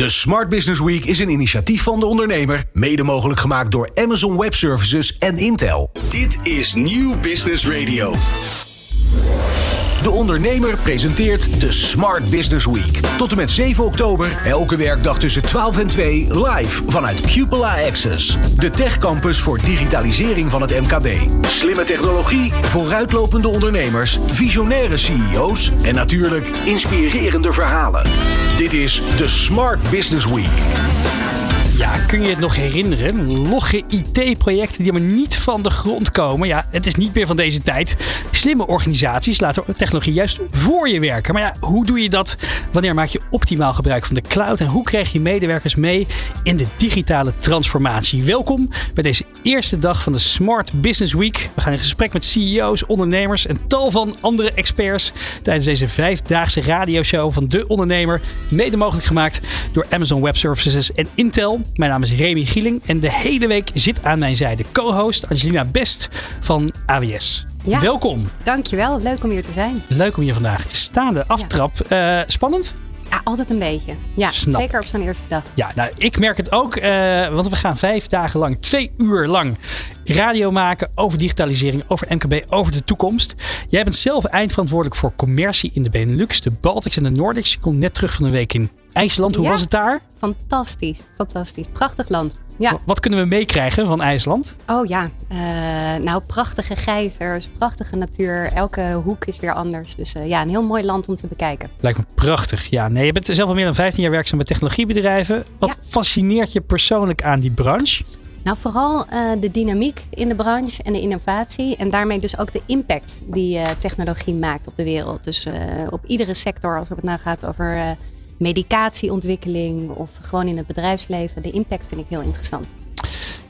De Smart Business Week is een initiatief van de ondernemer, mede mogelijk gemaakt door Amazon Web Services en Intel. Dit is Nieuw Business Radio. De Ondernemer presenteert de Smart Business Week. Tot en met 7 oktober, elke werkdag tussen 12 en 2, live vanuit Cupola Access. De techcampus voor digitalisering van het MKB. Slimme technologie, vooruitlopende ondernemers, visionaire CEO's en natuurlijk inspirerende verhalen. Dit is de Smart Business Week. Ja, kun je het nog herinneren? Logge IT-projecten die maar niet van de grond komen. Ja, het is niet meer van deze tijd. Slimme organisaties laten technologie juist voor je werken. Maar ja, hoe doe je dat? Wanneer maak je optimaal gebruik van de cloud? En hoe krijg je medewerkers mee in de digitale transformatie? Welkom bij deze eerste dag van de Smart Business Week. We gaan in gesprek met CEO's, ondernemers en tal van andere experts tijdens deze vijfdaagse radioshow van De Ondernemer. Mede mogelijk gemaakt door Amazon Web Services en Intel. Mijn naam is Remy Gieling en de hele week zit aan mijn zijde co-host Angelina Best van AWS. Ja, Welkom. Dankjewel, leuk om hier te zijn. Leuk om hier vandaag te staan. De aftrap. Eh, spannend? Ja, altijd een beetje. Ja, Snap. zeker op zo'n eerste dag. Ja, nou, ik merk het ook, eh, want we gaan vijf dagen lang, twee uur lang radio maken over digitalisering, over MKB, over de toekomst. Jij bent zelf eindverantwoordelijk voor commercie in de Benelux, de Baltics en de Nordics. Je komt net terug van een week in IJsland. Hoe Ja. was het daar? Fantastisch, fantastisch. Prachtig land. Ja. Wa- Wat kunnen we meekrijgen van IJsland? Oh ja, eh, nou prachtige gijzers, prachtige natuur. Elke hoek is weer anders. Dus eh, ja, een heel mooi land om te bekijken. Lijkt me prachtig. Ja, nee, je bent zelf al meer dan 15 jaar werkzaam bij technologiebedrijven. Wat Ja. fascineert je persoonlijk aan die branche? Nou, vooral eh, de dynamiek in de branche en de innovatie. En daarmee dus ook de impact die technologie maakt op de wereld. Dus op iedere sector, als het nou gaat over medicatieontwikkeling of gewoon in het bedrijfsleven. De impact vind ik heel interessant.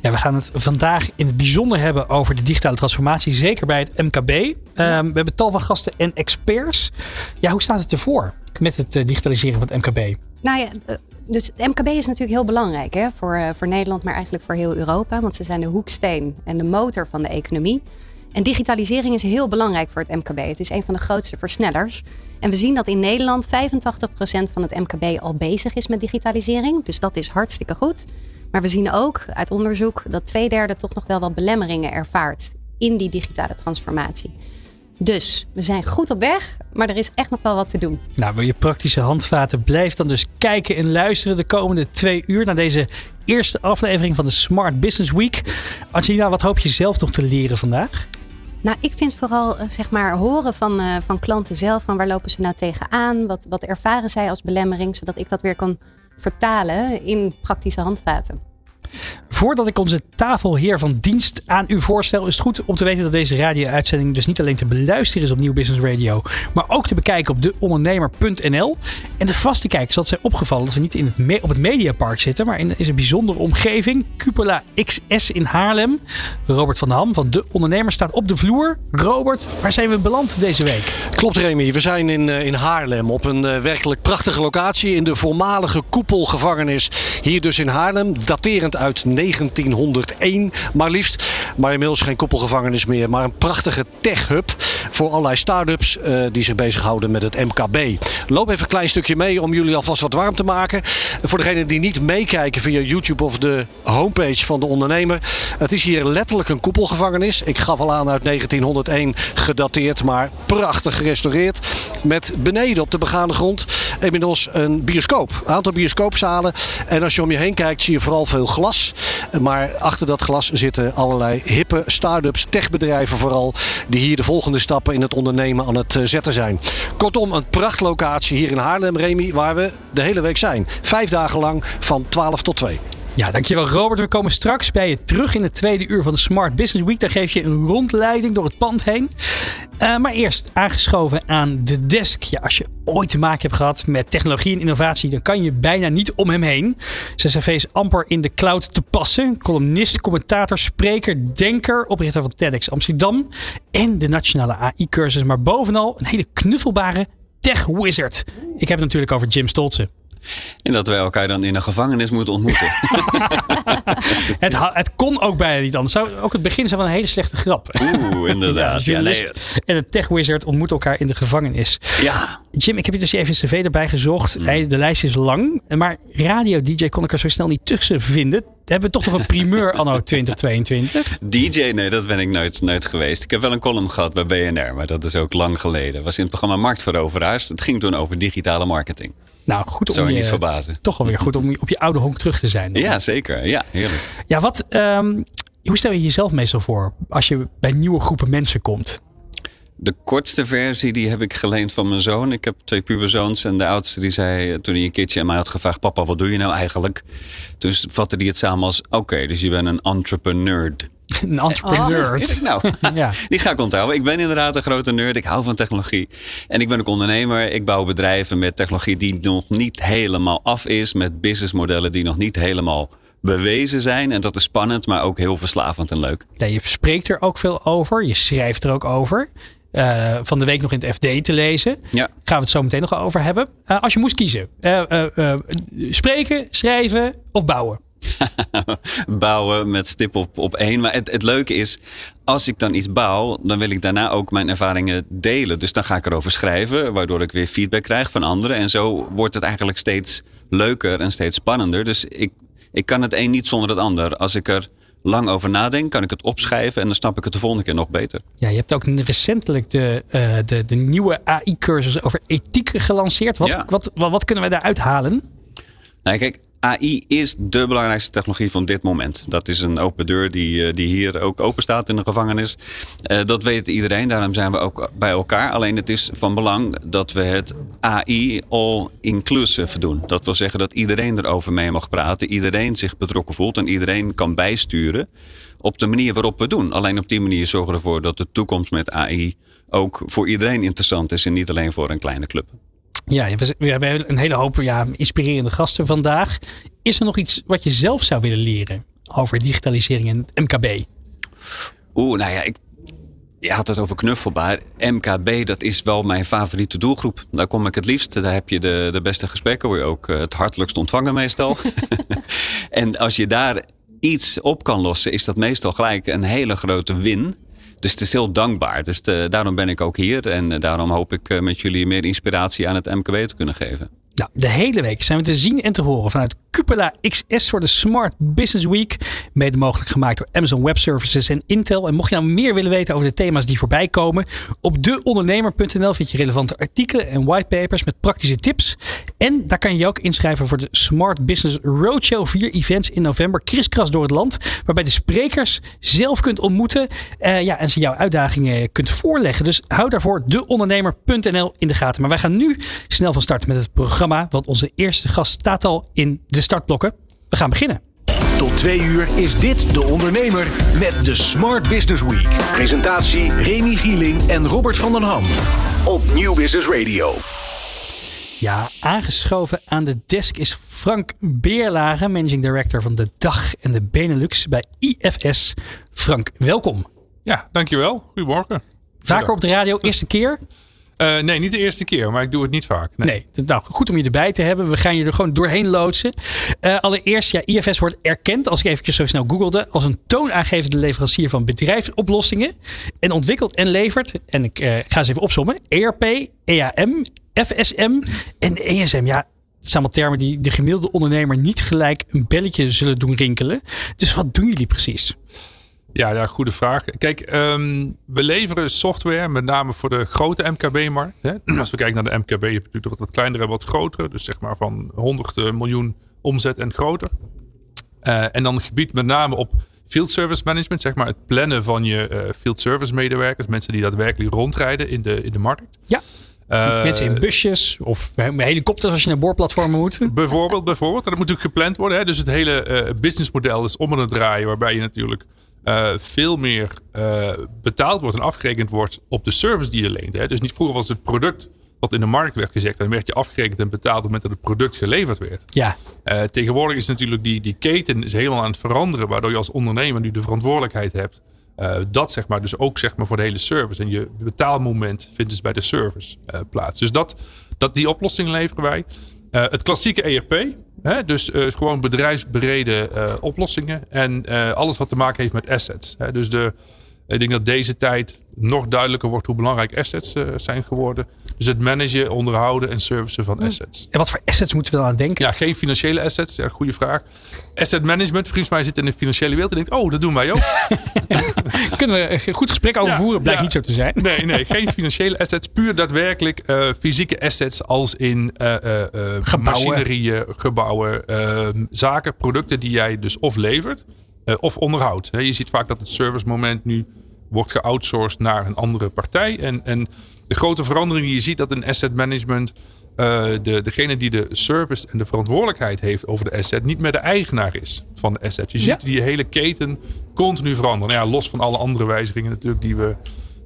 Ja, we gaan het vandaag in het bijzonder hebben over de digitale transformatie, zeker bij het MKB. Ehm, we hebben tal van gasten en experts. Ja, hoe staat het ervoor met het eh, digitaliseren van het MKB? Nou ja, eh, dus het MKB is natuurlijk heel belangrijk hè, voor, eh, voor Nederland, maar eigenlijk voor heel Europa. Want ze zijn de hoeksteen en de motor van de economie. En digitalisering is heel belangrijk voor het MKB. Het is een van de grootste versnellers. En we zien dat in Nederland 85% van het MKB al bezig is met digitalisering. Dus dat is hartstikke goed. Maar we zien ook uit onderzoek dat twee derde toch nog wel wat belemmeringen ervaart in die digitale transformatie. Dus we zijn goed op weg, maar er is echt nog wel wat te doen. Nou, wil je praktische handvaten? Blijf dan dus kijken en luisteren de komende twee uur naar deze eerste aflevering van de Smart Business Week. Angelina, wat hoop je zelf nog te leren vandaag? Nou, ik vind vooral eh, zeg maar horen van, eh, van klanten zelf van waar lopen ze nou tegenaan, wat, wat ervaren zij als belemmering, zodat ik dat weer kan vertalen in praktische handvaten. Voordat ik onze tafelheer van dienst aan u voorstel, is het goed om te weten dat deze radio-uitzending dus niet alleen te beluisteren is op Nieuw Business Radio, maar ook te bekijken op deondernemer.nl. En de vaste kijkers het zijn opgevallen dat we niet in het op het Mediapark zitten, maar in, in een bijzondere omgeving, Cupola XS in Haarlem. Robert van der Ham van De Ondernemer staat op de vloer. Robert, waar zijn we beland deze week? Klopt Remy, we zijn in, eh, in Haarlem op een eh, werkelijk prachtige locatie in de voormalige koepelgevangenis. Hier dus in Haarlem, daterend uit 1901 maar liefst. Maar inmiddels geen koepelgevangenis meer, maar een prachtige tech-hub voor allerlei start-ups eh, die zich bezighouden met het MKB. Loop even een klein stukje mee om jullie alvast wat warm te maken. Voor degenen die niet meekijken via YouTube of de homepage van de ondernemer. Het is hier letterlijk een koepelgevangenis. Ik gaf al aan uit 1901 gedateerd, maar prachtig gerestaureerd. Met beneden op de begane grond inmiddels een bioscoop. Een aantal bioscoopzalen. En als je om je heen kijkt zie je vooral veel glas. Maar achter dat glas zitten allerlei hippe start-ups, techbedrijven vooral. Die hier de volgende stappen in het ondernemen aan het eh, zetten zijn. Kortom, een prachtlocatie hier in Haarlem, Remy, waar we de hele week zijn. Vijf dagen lang van 12 tot 2. Ja, dankjewel Robert. We komen straks bij je terug in het tweede uur van de Smart Business Week. Daar geef je een rondleiding door het pand heen. Uh, maar eerst aangeschoven aan de desk. Ja, als je ooit te maken hebt gehad met technologie en innovatie, dan kan je bijna niet om hem heen. Zijn cv is amper in de cloud te passen. Columnist, commentator, spreker, denker, oprichter van TEDx Amsterdam en de nationale AI-cursus. Maar bovenal een hele knuffelbare tech wizard. Ik heb het natuurlijk over Jim Stolzen. En dat wij elkaar dan in een gevangenis moeten ontmoeten. het, het, kon ook bijna niet anders. Zou ook het begin zijn van een hele slechte grap. Oeh, inderdaad. ja, nee. En een tech wizard ontmoeten elkaar in de gevangenis. Ja. Jim, ik heb je dus even een cv erbij gezocht. Mm. De lijst is lang. Maar radio-dj kon ik er zo snel niet tussen vinden. Hebben we toch nog een primeur anno 2022? DJ? Nee, dat ben ik nooit, nooit geweest. Ik heb wel een column gehad bij BNR, maar dat is ook lang geleden. Het was in het programma Marktveroveraars. Het ging toen over digitale marketing. Nou, goed om Zou je, niet verbazen. Toch alweer goed om op je oude honk terug te zijn. Ja, zeker. Ja, heerlijk. Ja, wat, um, hoe stel je jezelf meestal voor als je bij nieuwe groepen mensen komt? De kortste versie die heb ik geleend van mijn zoon. Ik heb twee puberzoons en de oudste die zei toen hij een keertje aan mij had gevraagd: Papa, wat doe je nou eigenlijk? Toen vatte hij het samen als: Oké, dus je bent een entrepreneur. Een entrepreneur. Oh, nou, ja. die ga ik onthouden. Ik ben inderdaad een grote nerd. Ik hou van technologie. En ik ben ook ondernemer. Ik bouw bedrijven met technologie die nog niet helemaal af is. Met businessmodellen die nog niet helemaal bewezen zijn. En dat is spannend, maar ook heel verslavend en leuk. Ja, je spreekt er ook veel over. Je schrijft er ook over. Uh, van de week nog in het FD te lezen. Ja. Gaan we het zo meteen nog over hebben. Uh, als je moest kiezen. Uh, spreken, schrijven of bouwen? bouwen met stip op, op één. Maar het, het leuke is, als ik dan iets bouw, dan wil ik daarna ook mijn ervaringen delen. Dus dan ga ik erover schrijven, waardoor ik weer feedback krijg van anderen. En zo wordt het eigenlijk steeds leuker en steeds spannender. Dus ik, ik kan het een niet zonder het ander. Als ik er lang over nadenk, kan ik het opschrijven en dan snap ik het de volgende keer nog beter. Ja, je hebt ook recentelijk de, uh, de, de nieuwe AI-cursus over ethiek gelanceerd. Wat, ja. wat, wat, wat, kunnen wij daaruit halen? Nou, kijk, AI is de belangrijkste technologie van dit moment. Dat is een open deur die, eh, die hier ook open staat in de gevangenis. Uh, dat weet iedereen, daarom zijn we ook bij elkaar. Alleen het is van belang dat we het AI all inclusive doen. Dat wil zeggen dat iedereen erover mee mag praten, iedereen zich betrokken voelt en iedereen kan bijsturen op de manier waarop we doen. Alleen op die manier zorgen we ervoor dat de toekomst met AI ook voor iedereen interessant is en niet alleen voor een kleine club. Ja, we hebben een hele hoop ja, inspirerende gasten vandaag. Is er nog iets wat je zelf zou willen leren over digitalisering en het MKB? Oeh, nou ja, ik, je had het over knuffelbaar. MKB, dat is wel mijn favoriete doelgroep. Daar kom ik het liefst. Daar heb je de, de beste gesprekken. Word je ook eh, het hartelijkst ontvangen meestal. en als je daar iets op kan lossen, is dat meestal gelijk een hele grote win. Dus het is heel dankbaar. Dus daarom ben ik ook hier. En eh, daarom hoop ik eh, met jullie meer inspiratie aan het MKB te kunnen geven. Nou, de hele week zijn we te zien en te horen vanuit Cupola XS voor de Smart Business Week. Mede mogelijk gemaakt door Amazon Web Services en Intel. En mocht je nou meer willen weten over de thema's die voorbij komen, op deondernemer.nl vind je relevante artikelen en whitepapers met praktische tips. En daar kan je je ook inschrijven voor de Smart Business Roadshow. Vier events in november, kriskras door het land, waarbij de sprekers zelf kunt ontmoeten uh, ja, en ze jouw uitdagingen kunt voorleggen. Dus hou daarvoor deondernemer.nl in de gaten. Maar wij gaan nu snel van start met het programma, want onze eerste gast staat al in de startblokken. We gaan beginnen. Tot twee uur is dit De Ondernemer met de Smart Business Week. Presentatie Remy Gieling en Robert van den Ham. Op Nieuw Business Radio. Ja, aangeschoven aan de desk is Frank Beerlage, Managing Director van de DAG en de Benelux bij IFS. Frank, welkom. Ja, dankjewel. Goedemorgen. Vaker op de radio, eerste keer? Uh, nee, niet de eerste keer, maar ik doe het niet vaak. Nee. nou goed om je erbij te hebben. We gaan je er gewoon doorheen loodsen. Uh, allereerst, ja, IFS wordt erkend, als ik eventjes zo snel googelde, als een toonaangevende leverancier van bedrijfsoplossingen. En ontwikkelt en levert, en ik uh, ga ze even opzommen, ERP, EAM, FSM en ESM. Ja, het zijn allemaal termen die de gemiddelde ondernemer niet gelijk een belletje zullen doen rinkelen. Dus wat doen jullie precies? Ja, ja, goede vraag. Kijk, um, we leveren software met name voor de grote MKB-markt. Als we kijken naar de MKB, heb je natuurlijk wat, wat kleinere en wat grotere. Dus zeg maar van 100 miljoen omzet en groter. Uh, en dan gebied met name op field service management, zeg maar het plannen van je uh, field service medewerkers. Mensen die daadwerkelijk rondrijden in de, in de markt. Ja. Uh, Mensen in busjes of helikopters als je naar boorplatformen moet. Bijvoorbeeld, bijvoorbeeld. Dat moet natuurlijk gepland worden. Hè? Dus het hele businessmodel is om aan het draaien. Waarbij je natuurlijk uh, veel meer uh, betaald wordt en afgerekend wordt op de service die je leent. Hè? Dus niet vroeger was het product wat in de markt werd gezegd. Dan werd je afgerekend en betaald op het moment dat het product geleverd werd. Ja. Uh, tegenwoordig is natuurlijk die, die keten is helemaal aan het veranderen. Waardoor je als ondernemer nu de verantwoordelijkheid hebt. dat zeg maar dus ook zeg maar voor de hele service. En je betaalmoment vindt dus bij de service plaats. Dus dat, dat, die oplossing leveren wij. Het klassieke ERP. Dus uh, gewoon bedrijfsbereden uh, oplossingen. En alles wat te maken heeft met assets. Dus de, ik denk dat deze tijd nog duidelijker wordt hoe belangrijk assets uh, zijn geworden. Dus het managen, onderhouden en servicen van assets. En wat voor assets moeten we dan aan denken? Ja, geen financiële assets. Ja, goede vraag. Asset management, volgens mij zit in de financiële wereld. En denkt, oh, dat doen wij ook. Kunnen we een goed gesprek over voeren? Blijkt ja. niet zo te zijn. Nee, nee, geen financiële assets. Puur daadwerkelijk uh, fysieke assets als in uh, gebouwen. machinerieën, gebouwen, zaken, producten die jij dus of levert of onderhoudt. Je ziet vaak dat het service moment nu wordt geoutsourced naar een andere partij. En, en de grote verandering die je ziet dat in asset management uh, de, degene die de service en de verantwoordelijkheid heeft over de asset niet meer de eigenaar is van de asset. Je ziet die hele keten continu veranderen. Nou ja, los van alle andere wijzigingen natuurlijk die we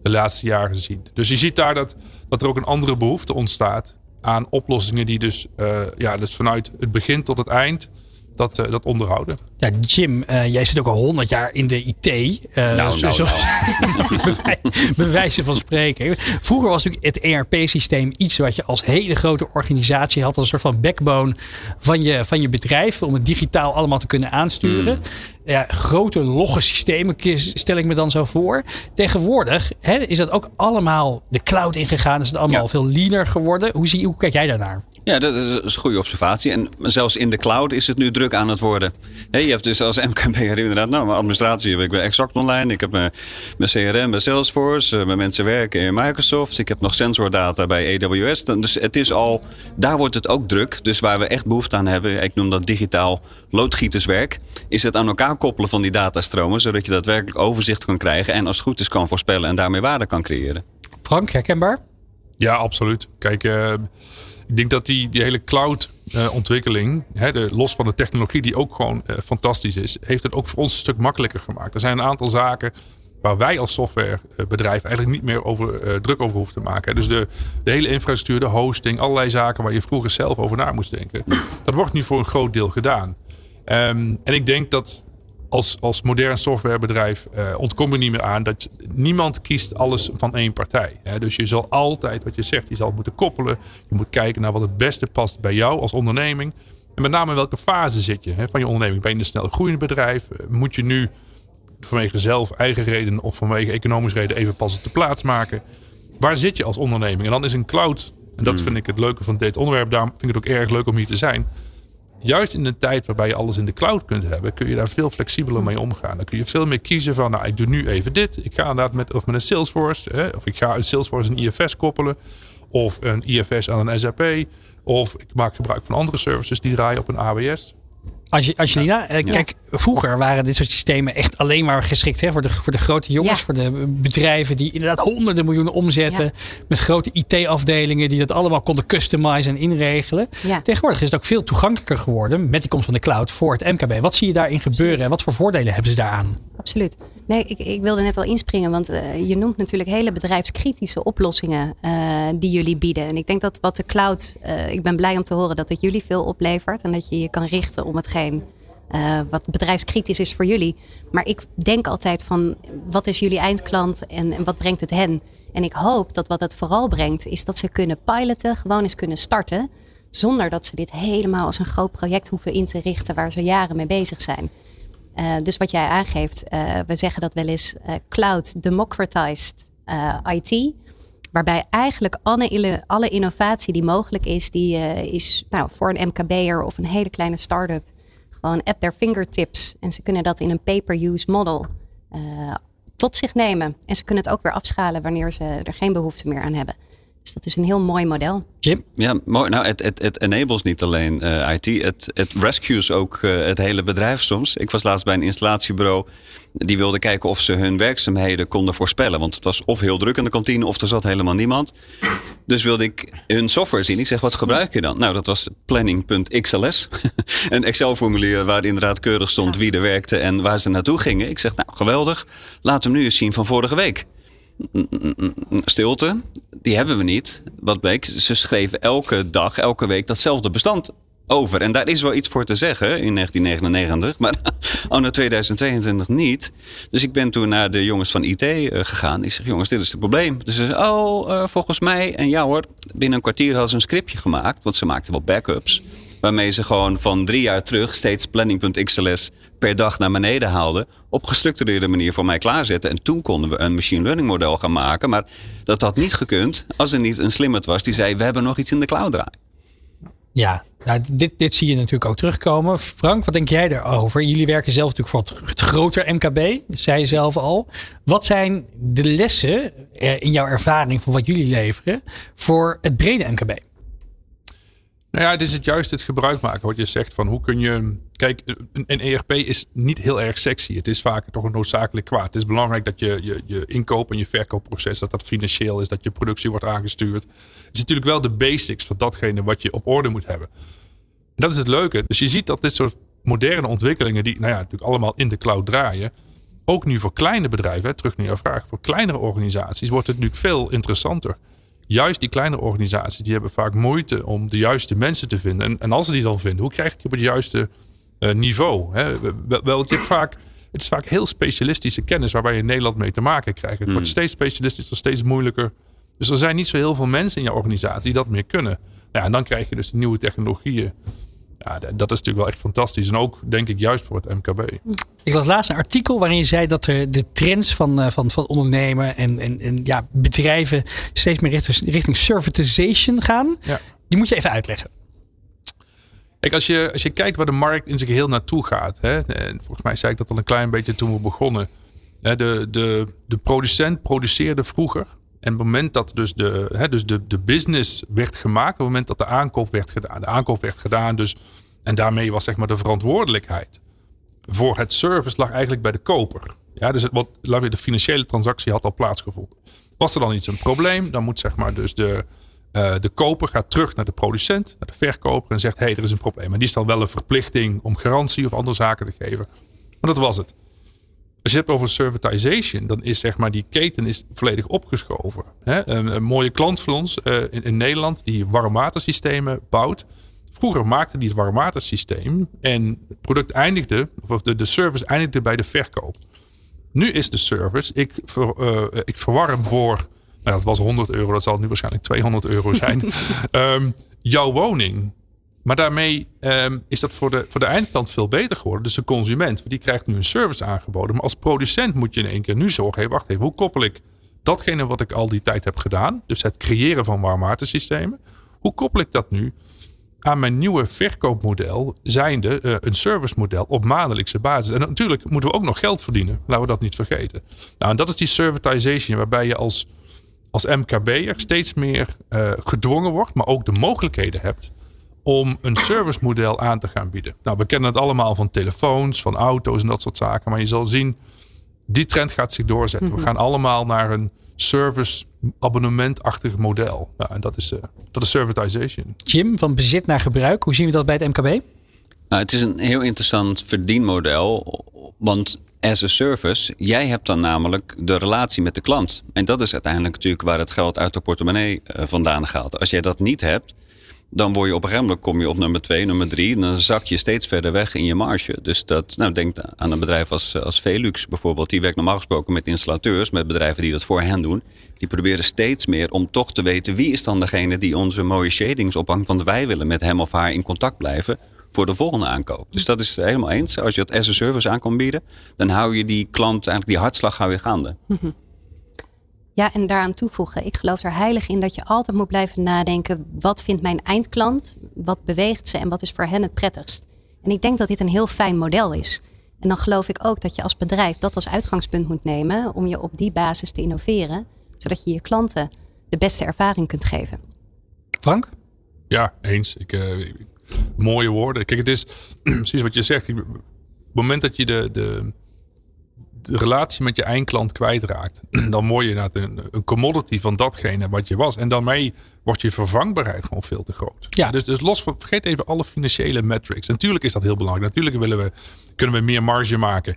de laatste jaren zien. Dus je ziet daar dat, dat er ook een andere behoefte ontstaat aan oplossingen die dus, uh, ja, dus vanuit het begin tot het eind dat, uh, dat onderhouden. Ja, Jim, uh, jij zit ook al 100 jaar in de IT. Uh, nou, nou, zo, nou. bij wijze van spreken. Vroeger was natuurlijk het ERP-systeem iets wat je als hele grote organisatie had. Als een soort van backbone van je, van je bedrijf. Om het digitaal allemaal te kunnen aansturen. Mm. Ja, grote logge systemen stel ik me dan zo voor. Tegenwoordig hè, is dat ook allemaal de cloud ingegaan. Is het allemaal ja. veel leaner geworden. Hoe, zie, hoe kijk jij daarnaar? Ja, dat is een goede observatie. En zelfs in de cloud is het nu druk aan het worden. He, je hebt dus als MKB'er inderdaad, nou, mijn administratie heb ik bij Exact Online. Ik heb mijn, mijn CRM bij Salesforce. Mijn mensen werken in Microsoft. Ik heb nog sensordata bij AWS. Dus het is al, daar wordt het ook druk. Dus waar we echt behoefte aan hebben, ik noem dat digitaal loodgieterswerk, is het aan elkaar koppelen van die datastromen. Zodat je daadwerkelijk overzicht kan krijgen en als het goed is kan voorspellen en daarmee waarde kan creëren. Frank, herkenbaar? Ja, absoluut. Kijk, uh, ik denk dat die, die hele cloud ontwikkeling, hè, de, los van de technologie die ook gewoon uh, fantastisch is, heeft het ook voor ons een stuk makkelijker gemaakt. Er zijn een aantal zaken waar wij als softwarebedrijf eigenlijk niet meer over, druk over hoeven te maken. Dus de, de hele infrastructuur, de hosting, allerlei zaken waar je vroeger zelf over na moest denken. Dat wordt nu voor een groot deel gedaan. Um, en ik denk dat als, als modern softwarebedrijf uh, ontkom je niet meer aan dat niemand kiest alles van één partij. Hè? Dus je zal altijd, wat je zegt, je zal moeten koppelen. Je moet kijken naar wat het beste past bij jou als onderneming. En met name in welke fase zit je hè, van je onderneming. Ben je een snel groeiend bedrijf? Moet je nu vanwege zelf eigen reden of vanwege economische reden even pas de plaats maken? Waar zit je als onderneming? En dan is een cloud, en dat hmm. vind ik het leuke van dit onderwerp, daarom vind ik het ook erg leuk om hier te zijn juist in een tijd waarbij je alles in de cloud kunt hebben, kun je daar veel flexibeler mee omgaan. Dan kun je veel meer kiezen van, nou, ik doe nu even dit. Ik ga inderdaad met, of met een Salesforce, hè, of ik ga een Salesforce een IFS koppelen, of een IFS aan een SAP, of ik maak gebruik van andere services die draaien op een AWS. Angelina, ja. kijk, vroeger waren dit soort systemen echt alleen maar geschikt hè, voor, de, voor de grote jongens, ja. voor de bedrijven die inderdaad honderden miljoenen omzetten, met grote IT-afdelingen die dat allemaal konden customizen en inregelen. Tegenwoordig is het ook veel toegankelijker geworden met die komst van de cloud voor het MKB. Wat zie je daarin gebeuren en wat voor voordelen hebben ze daaraan? Absoluut. Nee, ik, ik wilde net al inspringen, want uh, je noemt natuurlijk hele bedrijfskritische oplossingen uh, die jullie bieden. En ik denk dat wat de cloud, uh, ik ben blij om te horen dat het jullie veel oplevert en dat je je kan richten om uh, wat bedrijfskritisch is voor jullie. Maar ik denk altijd van wat is jullie eindklant en, en, wat brengt het hen? En ik hoop dat wat het vooral brengt is dat ze kunnen piloten, gewoon eens kunnen starten. Zonder dat ze dit helemaal als een groot project hoeven in te richten waar ze jaren mee bezig zijn. Uh, dus wat jij aangeeft, uh, we zeggen dat wel eens cloud democratized IT. Waarbij eigenlijk alle, alle, innovatie die mogelijk is, die is nou, voor een MKB'er of een hele kleine start-up gewoon at their fingertips. En ze kunnen dat in een pay-per-use model uh, tot zich nemen. En ze kunnen het ook weer afschalen wanneer ze er geen behoefte meer aan hebben. Dus dat is een heel mooi model. Jim? Ja, mooi. Nou, het, het, het enables niet alleen uh, IT, het, het rescues ook uh, het hele bedrijf soms. Ik was laatst bij een installatiebureau. Die wilde kijken of ze hun werkzaamheden konden voorspellen. Want het was of heel druk in de kantine of er zat helemaal niemand. Dus wilde ik hun software zien. Ik zeg, wat gebruik je dan? Nou, dat was planning.xls. een Excel-formulier waar inderdaad keurig stond wie er werkte en waar ze naartoe gingen. Ik zeg, nou, geweldig. Laat hem nu eens zien van vorige week stilte, die hebben we niet. Wat bleek, ze schreven elke dag, elke week datzelfde bestand over. En daar is wel iets voor te zeggen in 1999, maar anno 2022 niet. Dus ik ben toen naar de jongens van IT uh, gegaan. Ik zeg, jongens, dit is het probleem. Dus ze zeggen, oh, uh, volgens mij. En ja hoor, binnen een kwartier hadden ze een scriptje gemaakt, want ze maakten wel backups. Waarmee ze gewoon van drie jaar terug steeds planning.xls per dag naar beneden haalden. Op gestructureerde manier voor mij klaarzetten. En toen konden we een machine learning model gaan maken. Maar dat had niet gekund als er niet een slimmerd was die zei: We hebben nog iets in de cloud draaien. Ja, nou, dit, dit zie je natuurlijk ook terugkomen. Frank, wat denk jij daarover? Jullie werken zelf natuurlijk voor het, groter MKB, zei je zelf al. Wat zijn de lessen eh, in jouw ervaring van wat jullie leveren voor het brede MKB? Nou ja, het is het juist het gebruik maken wat je zegt van hoe kun je. Kijk, een, ERP is niet heel erg sexy. Het is vaak toch een noodzakelijk kwaad. Het is belangrijk dat je, je, je inkoop en je verkoopproces, dat dat financieel is, dat je productie wordt aangestuurd. Het is natuurlijk wel de basics van datgene wat je op orde moet hebben. En dat is het leuke. Dus je ziet dat dit soort moderne ontwikkelingen, die nou ja, natuurlijk allemaal in de cloud draaien, ook nu voor kleine bedrijven, terug naar jouw vraag, voor kleinere organisaties wordt het nu veel interessanter juist die kleine organisaties, die hebben vaak moeite om de juiste mensen te vinden. En, en als ze die dan vinden, hoe krijg je die op het juiste uh, niveau? Hè? Wel, het, is vaak, het is vaak heel specialistische kennis waarbij je in Nederland mee te maken krijgt. Het wordt hmm. steeds specialistischer, steeds moeilijker. Dus er zijn niet zo heel veel mensen in je organisatie die dat meer kunnen. Ja, en dan krijg je dus nieuwe technologieën ja, dat is natuurlijk wel echt fantastisch. En ook denk ik juist voor het MKB. Ik las laatst een artikel waarin je zei dat er de trends van, eh, van, van ondernemen en, en, en ja, bedrijven steeds meer richting, richting servitization gaan. Ja. Die moet je even uitleggen. Kijk, als je, als je kijkt waar de markt in zijn geheel naartoe gaat. Hè, en volgens mij zei ik dat al een klein beetje toen we begonnen. Hè, de, de, de producent produceerde vroeger en het moment dat dus de, hè, dus de, de business werd gemaakt, op het moment dat de aankoop werd gedaan, de aankoop werd gedaan, dus, en daarmee was zeg maar de verantwoordelijkheid voor het service lag eigenlijk bij de koper. Ja, dus het, wat, de financiële transactie had al plaatsgevonden. Was er dan iets een probleem, dan moet zeg maar dus de, uh, de koper gaat terug naar de producent, naar de verkoper en zegt: hé, hey, er is een probleem. En die is dan wel een verplichting om garantie of andere zaken te geven. Maar dat was het. Als je het hebt over servitization, dan is zeg maar die keten is volledig opgeschoven. Een, een, mooie klant van ons uh, in, in, Nederland die warmwatersystemen bouwt. Vroeger maakte die het warmwatersysteem en het product eindigde, of de, de service eindigde bij de verkoop. Nu is de service, ik, ver, uh, ik verwarm voor, nou dat was 100 euro, dat zal nu waarschijnlijk 200 euro zijn. um, jouw woning. Maar daarmee um, is dat voor de, voor de eindklant veel beter geworden. Dus de consument, die krijgt nu een service aangeboden. Maar als producent moet je in één keer nu zorgen: hey, wacht even, hoe koppel ik datgene wat ik al die tijd heb gedaan, dus het creëren van warmwatersystemen, hoe koppel ik dat nu aan mijn nieuwe verkoopmodel, zijnde uh, een servicemodel op maandelijkse basis? En natuurlijk moeten we ook nog geld verdienen, laten we dat niet vergeten. Nou, en dat is die servitization, waarbij je als, als MKB'er steeds meer uh, gedwongen wordt, maar ook de mogelijkheden hebt om een servicemodel aan te gaan bieden. Nou, we kennen het allemaal van telefoons, van auto's en dat soort zaken. Maar je zal zien, die trend gaat zich doorzetten. We mhm. gaan allemaal naar een service abonnementachtig model. Nou, en dat is, uh, dat is servitization. Jim, van bezit naar gebruik. Hoe zien we dat bij het MKB? Nou, het is een heel interessant verdienmodel. Want as a service, jij hebt dan namelijk de relatie met de klant. En dat is uiteindelijk natuurlijk waar het geld uit de portemonnee uh, vandaan gaat. Als jij dat niet hebt, dan word je op een gegeven moment kom je op nummer 2, nummer 3. En dan zak je steeds verder weg in je marge. Dus dat, nou, denk aan een bedrijf als, als Velux bijvoorbeeld. Die werkt normaal gesproken met installateurs, met bedrijven die dat voor hen doen. Die proberen steeds meer om toch te weten wie is dan degene die onze mooie shadings ophangt. Want wij willen met hem of haar in contact blijven voor de volgende aankoop. Dus dat is helemaal eens. Als je het as a service aan kan bieden, dan hou je die klant eigenlijk die hartslag hou je gaande. Mhm. Ja, en daaraan toevoegen. Ik geloof er heilig in dat je altijd moet blijven nadenken. Wat vindt mijn eindklant? Wat beweegt ze? En wat is voor hen het prettigst? En ik denk dat dit een heel fijn model is. En dan geloof ik ook dat je als bedrijf dat als uitgangspunt moet nemen. Om je op die basis te innoveren. Zodat je je klanten de beste ervaring kunt geven. Frank? Ja, eens. Ik, uh, mooie woorden. Kijk, het is precies wat je zegt. Op het moment dat je de, de, de relatie met je eindklant kwijtraakt, dan word je een, een commodity van datgene wat je was. En daarmee wordt je vervangbaarheid gewoon veel te groot. Ja. Dus, dus los van, vergeet even alle financiële metrics. Natuurlijk is dat heel belangrijk. Natuurlijk willen we, kunnen we meer marge maken.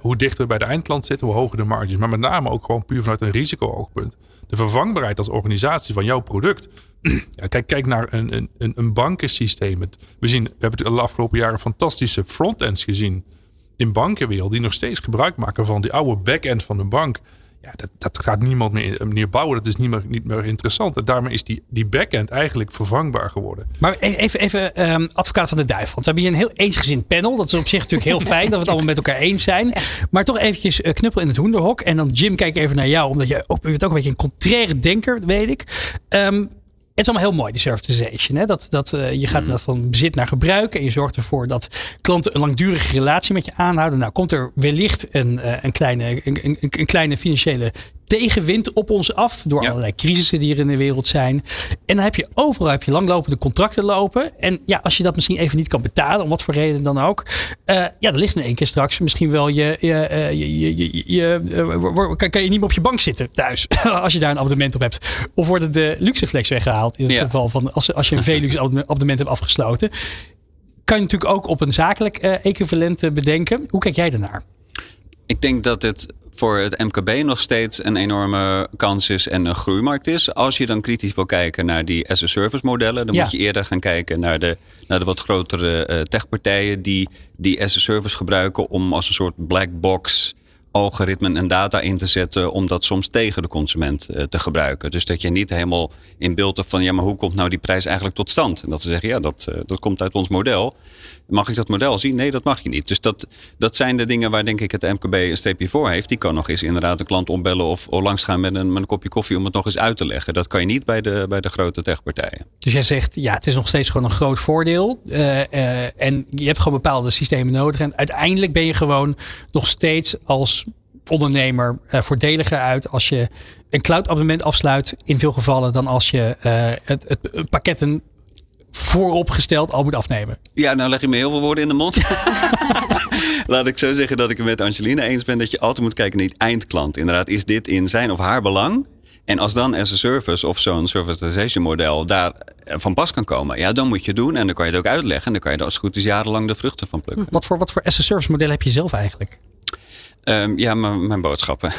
Hoe dichter we bij de eindklant zitten, hoe hoger de marges. Maar met name ook gewoon puur vanuit een risico-oogpunt. De vervangbaarheid als organisatie van jouw product. Ja, kijk, kijk naar een, een, een bankensysteem. We, zien, we hebben de afgelopen jaren fantastische frontends gezien in bankenwereld. Die nog steeds gebruik maken van die oude backend van een bank. Ja, dat, dat gaat niemand meer, meer bouwen. Dat is niet meer, niet meer interessant. En daarmee is die, die backend eigenlijk vervangbaar geworden. Maar e- even, even um, advocaat van de duivel. Want we hebben hier een heel eensgezind panel. Dat is op zich natuurlijk heel fijn dat we het allemaal met elkaar eens zijn. Maar toch eventjes uh, knuppel in het hoenderhok. En dan Jim, kijk even naar jou. Omdat je ook, je bent ook een beetje een contraire denker, weet ik. Um, het is allemaal heel mooi, die servitization. Hè? Dat, dat, uh, je gaat mm. van bezit naar gebruik. En je zorgt ervoor dat klanten een langdurige relatie met je aanhouden. Nou, komt er wellicht een, uh, een, kleine, een, een, een, kleine financiële tegenwind op ons af. Door allerlei crisissen die er in de wereld zijn. En dan heb je overal heb je langlopende contracten lopen. En ja, als je dat misschien even niet kan betalen, om wat voor reden dan ook. Uh, ja, dan ligt in één keer straks misschien wel je. je, je, je, je uh, kan, kan je niet meer op je bank zitten thuis. als je daar een abonnement op hebt. Of worden de luxeflex weggehaald. In het ja. geval van als, als je een Velux abonnement hebt afgesloten. Kan je natuurlijk ook op een zakelijk equivalent bedenken. Hoe kijk jij daarnaar? Ik denk dat het voor het MKB nog steeds een enorme kans is en een groeimarkt is. Als je dan kritisch wil kijken naar die as-a-service modellen, dan ja. moet je eerder gaan kijken naar de, naar de wat grotere uh, techpartijen die die as-a-service gebruiken om als een soort black box algoritmen en data in te zetten om dat soms tegen de consument uh, te gebruiken. Dus dat je niet helemaal in beeld hebt van ja, maar hoe komt nou die prijs eigenlijk tot stand? En dat ze zeggen ja, dat, uh, dat komt uit ons model. Mag ik dat model zien? Nee, dat mag je niet. Dus dat, dat zijn de dingen waar denk ik het MKB een streepje voor heeft. Die kan nog eens inderdaad een klant opbellen of, of langsgaan met een, met een kopje koffie om het nog eens uit te leggen. Dat kan je niet bij de, bij de grote techpartijen. Dus jij zegt ja, het is nog steeds gewoon een groot voordeel. Uh, en je hebt gewoon bepaalde systemen nodig. En uiteindelijk ben je gewoon nog steeds als ondernemer uh, voordeliger uit als je een cloud abonnement afsluit in veel gevallen dan als je uh, het, het, pakketten vooropgesteld al moet afnemen. Ja, nou leg je me heel veel woorden in de mond. Laat ik zo zeggen dat ik het met Angelina eens ben dat je altijd moet kijken naar die eindklant. Inderdaad, is dit in zijn of haar belang? En als dan as a service of zo'n servitization model daar van pas kan komen, ja, dan moet je het doen. En dan kan je het ook uitleggen. En dan kan je er als het goed is jarenlang de vruchten van plukken. Wat voor, wat voor as a service model heb je zelf eigenlijk? Um, ja, mijn boodschappen.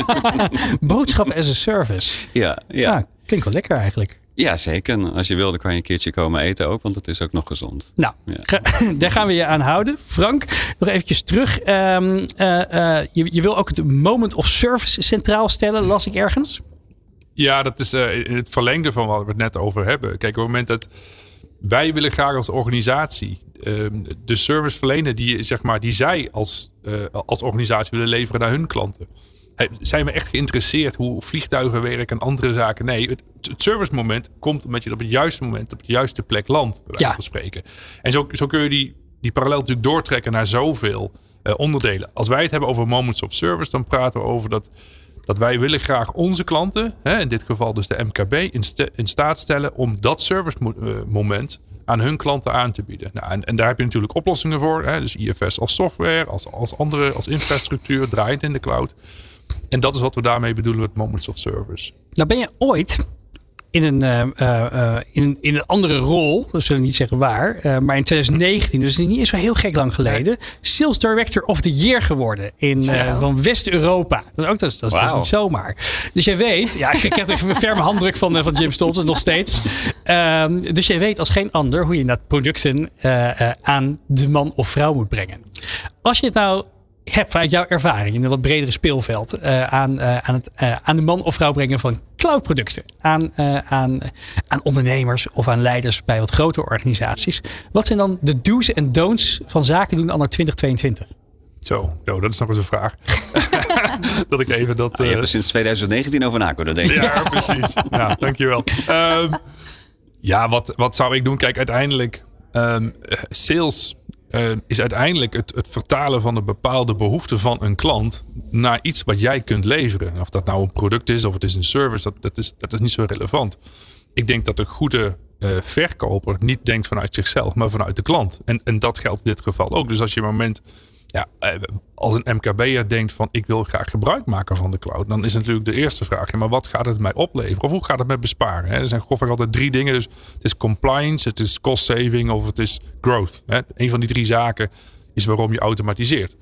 boodschappen as a service. Ja, ja. Ah, klinkt wel lekker eigenlijk. Ja, zeker. Als je wil, dan kan je een keertje komen eten ook, want het is ook nog gezond. Nou, ja. daar gaan we je aan houden. Frank, nog eventjes terug. Um, uh, uh, je, je wil ook het moment of service centraal stellen, las ik ergens. Ja, dat is uh, in het verlengde van wat we het net over hebben. Kijk, op het moment dat wij willen graag als organisatie um, de service verlenen die, zeg maar, die zij als, als organisatie willen leveren naar hun klanten zijn we echt geïnteresseerd hoe vliegtuigen werken en andere zaken? Nee, het, het service moment komt omdat je op het juiste moment op de juiste plek landt, bij wijze ja. van spreken. En zo, zo kun je die, die parallel natuurlijk doortrekken naar zoveel uh, onderdelen. Als wij het hebben over moments of service, dan praten we over dat, dat wij willen graag onze klanten, hè, in dit geval dus de MKB, in, staat stellen om dat service uh, moment aan hun klanten aan te bieden. Nou, en, en, daar heb je natuurlijk oplossingen voor. Hè, dus IFS als software, als, als andere, als infrastructuur, draait in de cloud. En dat is wat we daarmee bedoelen met Moments of Service. Nou ben je ooit in een, uh, uh, in, een, in een andere rol, we zullen niet zeggen waar, uh, maar in 2019, dus niet eens zo heel gek lang geleden, Sales Director of the Year geworden in, van West-Europa. Dat, is ook, dat, is, dat, wow. dat is niet zomaar. Dus jij weet, ja, ik heb een ferme handdruk van, van Jim Stoltz nog steeds. Ehm, dus jij weet als geen ander hoe je dat producten aan de man of vrouw moet brengen. Als je het nou hebt vanuit jouw ervaring in een wat bredere speelveld uh, aan, uh, aan, het, uh, aan de man of vrouw brengen van cloudproducten aan, aan, aan ondernemers of aan leiders bij wat grotere organisaties. Wat zijn dan de do's en don'ts van zaken doen anno 2022? Zo, nou, dat is nog eens een vraag. dat ik even dat. Ah, je hebt er sinds 2019 over na kunnen denken. ja, precies. Ja, dankjewel. Um, ja, wat, wat zou ik doen? Kijk, uiteindelijk um, sales uh, is uiteindelijk het, het, vertalen van een bepaalde behoefte van een klant naar iets wat jij kunt leveren. Of dat nou een product is of het is een service, dat, dat, is, dat is niet zo relevant. Ik denk dat een goede uh, verkoper niet denkt vanuit zichzelf, maar vanuit de klant. En, en dat geldt in dit geval ook. Dus als je een moment ja, eh, als een MKB'er denkt van ik wil graag gebruik maken van de cloud, dan is natuurlijk de eerste vraag, maar wat gaat het mij opleveren? Of hoe gaat het mij besparen? Er zijn grofweg altijd drie dingen. Dus het is compliance, het is cost saving of het is growth. Een van die drie zaken is waarom je automatiseert.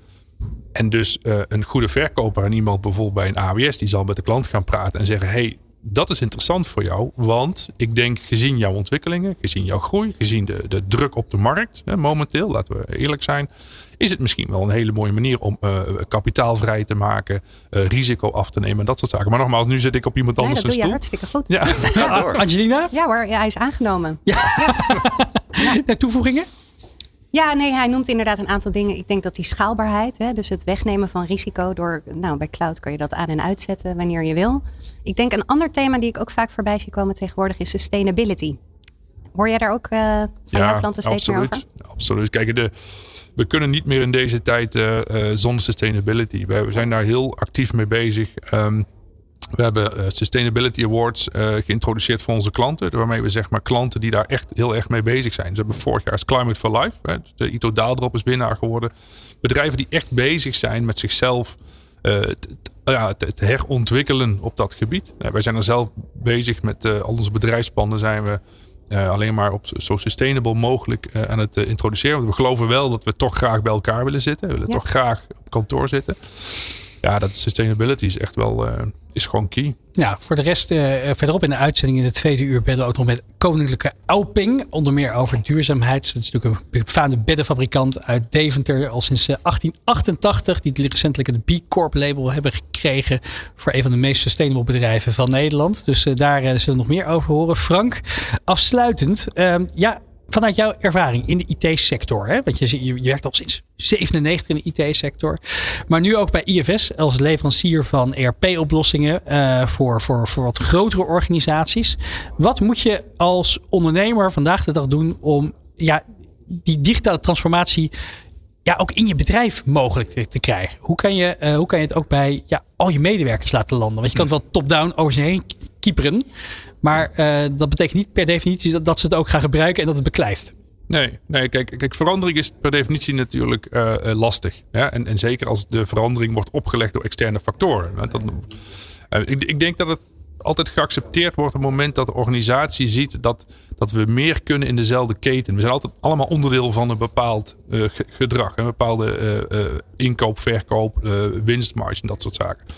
En dus uh, een goede verkoper en iemand bijvoorbeeld bij een AWS, die zal met de klant gaan praten en zeggen: hey, dat is interessant voor jou, want ik denk gezien jouw ontwikkelingen, gezien jouw groei, gezien de, de druk op de markt hè, momenteel, laten we eerlijk zijn, is het misschien wel een hele mooie manier om uh, kapitaal vrij te maken, uh, risico af te nemen en dat soort zaken. Maar nogmaals, nu zit ik op iemand anders. Ja, dat doe je hartstikke goed. Ja. Angelina? Ja hoor, ja, hij is aangenomen. Ja. ja. Toevoegingen? Ja, nee, hij noemt inderdaad een aantal dingen. Ik denk dat die schaalbaarheid, hè, dus het wegnemen van risico door, nou bij cloud kan je dat aan en uitzetten wanneer je wil. Ik denk een ander thema die ik ook vaak voorbij zie komen tegenwoordig is sustainability. Hoor jij daar ook uh, van ja, jouw klanten steeds absoluut, meer over? Absoluut. Kijk, de, we kunnen niet meer in deze tijd uh, uh, zonder sustainability. We, we, zijn daar heel actief mee bezig. Um, we hebben uh, Sustainability Awards uh, geïntroduceerd voor onze klanten. Waarmee we zeg maar klanten die daar echt heel erg mee bezig zijn. Ze hebben vorig jaar is Climate for Life. Hè, de Ito Daaldrop is winnaar geworden. Bedrijven die echt bezig zijn met zichzelf uh, ja, te, te, herontwikkelen op dat gebied. wij zijn er zelf bezig met al onze bedrijfspanden zijn we alleen maar op zo sustainable mogelijk aan het introduceren. Want we geloven wel dat we toch graag bij elkaar willen zitten. We willen ja. toch graag op kantoor zitten ja, dat sustainability is echt wel uh, is gewoon key. Ja, voor de rest uh, verderop in de uitzending in de tweede uur bellen we ook nog met Koninklijke Auping. Onder meer over duurzaamheid. Dat is natuurlijk een befaamde beddenfabrikant uit Deventer. Al sinds 1888. Die recentelijk het B Corp label hebben gekregen. Voor een van de meest sustainable bedrijven van Nederland. Dus daar zullen we nog meer over horen. Frank, afsluitend. Ehm, ja, vanuit jouw ervaring in de IT-sector, want je, je, werkt al sinds 97 in de IT-sector, maar nu ook bij IFS als leverancier van ERP-oplossingen uh, voor, voor, voor wat grotere organisaties. Wat moet je als ondernemer vandaag de dag doen om ja, die digitale transformatie ja, ook in je bedrijf mogelijk te, krijgen? Hoe kan, je, uh, hoe kan je het ook bij ja, al je medewerkers laten landen? Want je kan het wel top-down over ze heen kieperen. Maar uh, dat betekent niet per definitie dat, dat ze het ook gaan gebruiken en dat het beklijft. Nee, nee kijk, kijk, verandering is per definitie natuurlijk uh, lastig. Ja? En, en zeker als de verandering wordt opgelegd door externe factoren. Ik, ik denk dat het altijd geaccepteerd wordt op het moment dat de organisatie ziet dat, dat we meer kunnen in dezelfde keten. We zijn altijd allemaal onderdeel van een bepaald gedrag. Een bepaalde inkoop, verkoop, winstmarge en dat soort zaken. Op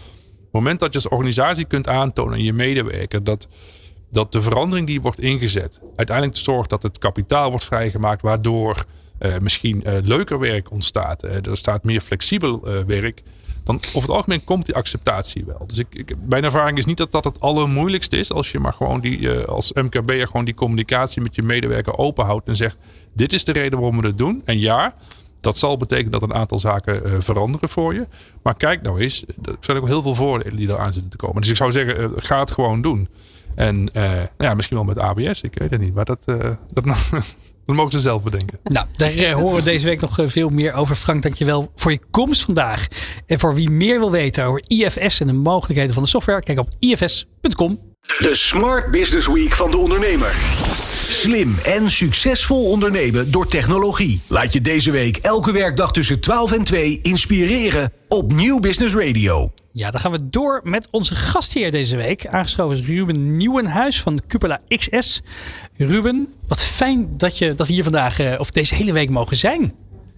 het moment dat je als organisatie kunt aantonen aan je medewerker dat dat de verandering die wordt ingezet uiteindelijk zorgt dat het kapitaal wordt vrijgemaakt, waardoor uh, misschien uh, leuker werk ontstaat. Uh, er staat meer flexibel werk. Dan over het algemeen komt die acceptatie wel. Dus ik, ik, mijn ervaring is niet dat dat het allermoeilijkste is. Als je maar gewoon die, als MKB'er gewoon die communicatie met je medewerker openhoudt en zegt: Dit is de reden waarom we het doen. En ja, dat zal betekenen dat een aantal zaken veranderen voor je. Maar kijk nou eens, er zijn ook heel veel voordelen die eraan zitten te komen. Dus ik zou zeggen, ga het gewoon doen. En uh, ja, misschien wel met ABS, ik weet het niet. Maar dat, uh, dat, dat mogen ze zelf bedenken. Nou, daar uh, horen we deze week nog veel meer over. Frank, dankjewel voor je komst vandaag. En voor wie meer wil weten over IFS en de mogelijkheden van de software, kijk op ifs.com. De Smart Business Week van de ondernemer. Slim en succesvol ondernemen door technologie. Laat je deze week elke werkdag tussen 12 en 2 inspireren op Nieuw Business Radio. Ja, dan gaan we door met onze gastheer deze week. Aangeschoven is Ruben Nieuwenhuis van Cupola XS. Ruben, wat fijn dat, je, dat we hier vandaag, uh, of deze hele week mogen zijn.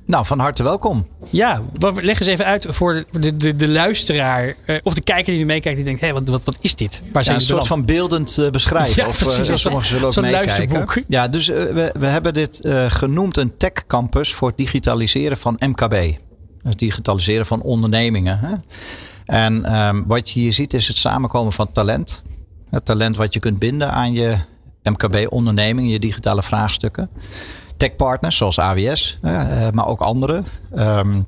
Nou, van harte welkom. Ja, leg eens even uit voor de, de, de luisteraar uh, of de kijker die nu meekijkt. Die denkt, hé, hey, wat, wat, wat is dit? Waar zijn ja, een soort van beeldend uh, beschrijven. Ja, of, precies. Uh, sommigen zullen ook Zo'n luisterboek. Ja, dus we, we hebben dit genoemd een tech campus voor het digitaliseren van MKB. Het digitaliseren van ondernemingen. Hè? En um, wat je hier ziet is het samenkomen van talent. Het talent wat je kunt binden aan je MKB-onderneming, je digitale vraagstukken. Techpartners zoals AWS, uh, maar ook andere. Um,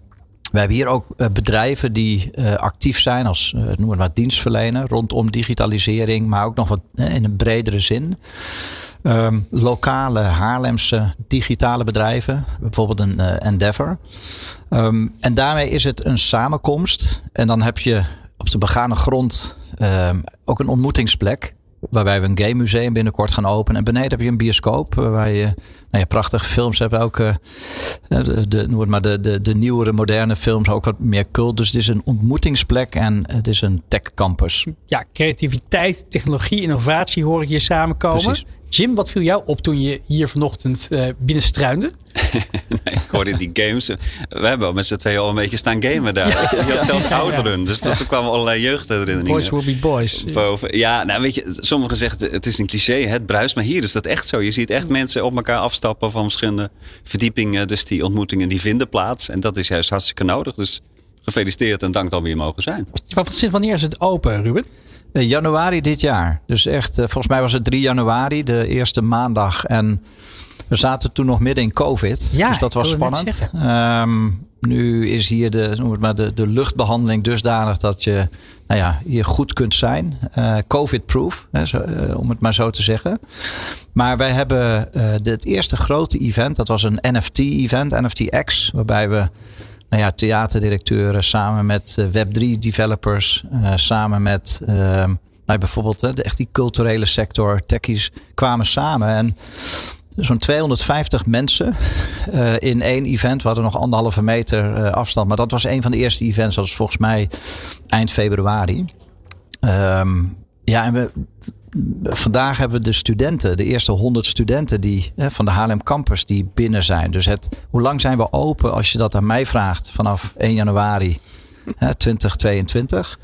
we hebben hier ook uh, bedrijven die uh, actief zijn als uh, noem maar dienstverlener rondom digitalisering, maar ook nog wat in een bredere zin. Um, lokale Haarlemse digitale bedrijven, bijvoorbeeld een uh, Endeavor. Um, en daarmee is het een samenkomst. En dan heb je op de begane grond um, ook een ontmoetingsplek. Waarbij we een game museum binnenkort gaan openen. En beneden heb je een bioscoop waar je nou ja, prachtige films hebben. Ook uh, de, de, noem het maar de, de, de nieuwere, moderne films ook wat meer cult. Dus het is een ontmoetingsplek en het is een tech campus. Ja, creativiteit, technologie, innovatie hoor ik hier samenkomen. Precies. Jim, wat viel jou op toen je hier vanochtend uh, binnenstruinde? nee, ik hoorde die games. We hebben met z'n tweeën al een beetje staan gamen daar. Ja. Je had zelfs outrun. Dus dat, er kwamen allerlei jeugdherinneringen. Boys will be boys. Boven. Ja, nou weet je, sommigen zeggen het is een cliché, het bruist. Maar hier is dat echt zo. Je ziet echt mensen op elkaar afstappen van verschillende verdiepingen. Dus die ontmoetingen die vinden plaats. En dat is juist hartstikke nodig. Dus gefeliciteerd en dank dat we hier mogen zijn. Sinds wanneer is het open, Ruben? Uh, januari dit jaar. Dus echt, uh, volgens mij was het 3 januari, de eerste maandag. En we zaten toen nog midden in COVID. Ja, dus dat was spannend. Um, nu is hier de, noem het maar, de, de luchtbehandeling dusdanig dat je nou ja, hier goed kunt zijn. Uh, COVID-proof, om het maar zo te zeggen. Maar wij hebben het eerste grote event, dat was een NFT-event, NFTX, waarbij we nou ja, theaterdirecteuren samen met uh, Web3 developers, uh, samen met uh, nou, bijvoorbeeld de, echt die culturele sector, techies kwamen samen. En zo'n 250 mensen in één event. We hadden nog anderhalve meter afstand. Maar dat was een van de eerste events. Dat was volgens mij eind februari. Um, ja, en we, vandaag hebben we de studenten, de eerste 100 studenten die, hè, van de Haarlem Campus die binnen zijn. Dus het, hoe lang zijn we open als je dat aan mij vraagt vanaf 1 januari hè, 2022?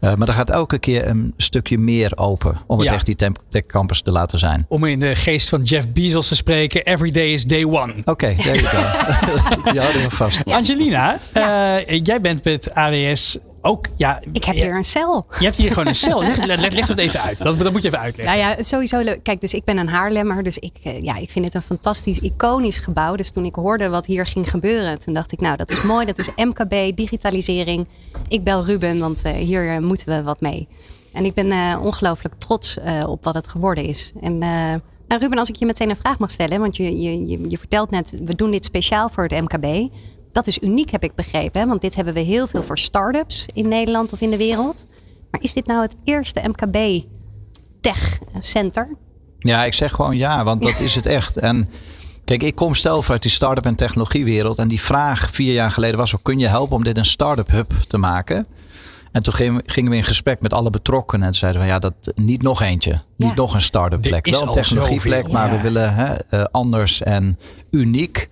Uh, maar er gaat elke keer een stukje meer open om het echt die Tech Campus te laten zijn. Om in de geest van Jeff Bezos te spreken, every day is day one. Oké, okay, there you go. Die houden we vast. Angelina, uh, jij bent met AWS ook, ja. Ik heb hier een cel. Je hebt hier gewoon een cel. Leg, leg, leg het even uit. Dat, dat, moet je even uitleggen. Nou ja, sowieso leuk. Kijk, dus ik ben een Haarlemmer. Dus ik, eh, ja, ik vind het een fantastisch, iconisch gebouw. Dus toen ik hoorde wat hier ging gebeuren, toen dacht ik, nou, dat is mooi. Dat is MKB, digitalisering. Ik bel Ruben, want uh, hier uh, moeten we wat mee. En ik ben uh, ongelooflijk trots op wat het geworden is. En nou, Ruben, als ik je meteen een vraag mag stellen, want je, je, je, je vertelt net, we doen dit speciaal voor het MKB dat is uniek, heb ik begrepen. Hè? Want dit hebben we heel veel voor start-ups in Nederland of in de wereld. Maar is dit nou het eerste MKB Tech Center? Ja, ik zeg gewoon ja, want dat is het echt. En kijk, ik kom zelf uit die start-up en technologiewereld. En die vraag vier jaar geleden was: kun je helpen om dit een start-up hub te maken? En toen gingen we in gesprek met alle betrokkenen. En zeiden we, ja, dat niet nog eentje. Niet nog een start-up plek. Wel een technologieplek, maar we willen hè, uh, anders en uniek.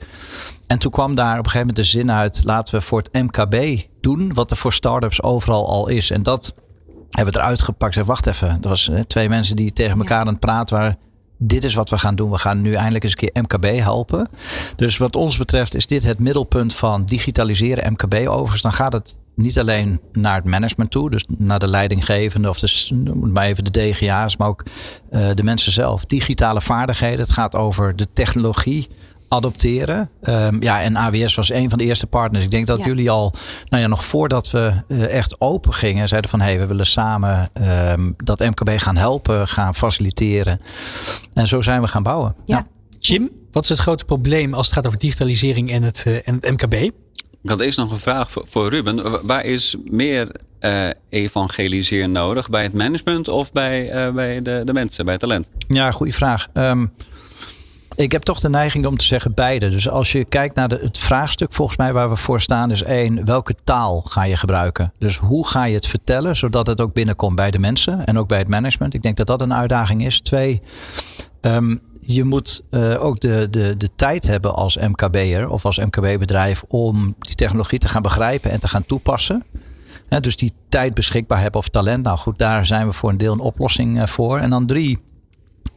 En toen kwam daar op een gegeven moment de zin uit: laten we voor het MKB doen wat er voor startups overal al is. En dat hebben we eruit gepakt. Zeg, wacht even. Er was twee mensen die tegen elkaar aan het praten waren. Dit is wat we gaan doen. We gaan nu eindelijk eens een keer MKB helpen. Dus wat ons betreft is dit het middelpunt van digitaliseren MKB. Overigens, dan gaat het niet alleen naar het management toe, dus naar de leidinggevende of de, maar even de DGA's, maar ook uh, de mensen zelf. Digitale vaardigheden. Het gaat over de technologie adopteren. Um, ja, en AWS was een van de eerste partners. Ik denk dat jullie al, nou ja, nog voordat we uh, echt open gingen, zeiden van hé, hey, we willen samen um, dat MKB gaan helpen, gaan faciliteren. En zo zijn we gaan bouwen. Ja. ja. Jim, wat is het grote probleem als het gaat over digitalisering en het, uh, en het MKB? Ik had eerst nog een vraag voor, Ruben. Waar is meer uh, evangeliseren nodig? Bij het management of bij, bij de, de mensen, bij het talent? Ja, goede vraag. Um, ik heb toch de neiging om te zeggen beide. Dus als je kijkt naar de, het vraagstuk, volgens mij waar we voor staan, is één, welke taal ga je gebruiken? Dus hoe ga je het vertellen, zodat het ook binnenkomt bij de mensen en ook bij het management? Ik denk dat dat een uitdaging is. Twee, um, je moet uh, ook de, de, de tijd hebben als MKB'er of als MKB-bedrijf om die technologie te gaan begrijpen en te gaan toepassen. dus die tijd beschikbaar hebben of talent. Nou goed, daar zijn we voor een deel een oplossing uh, voor. En dan drie,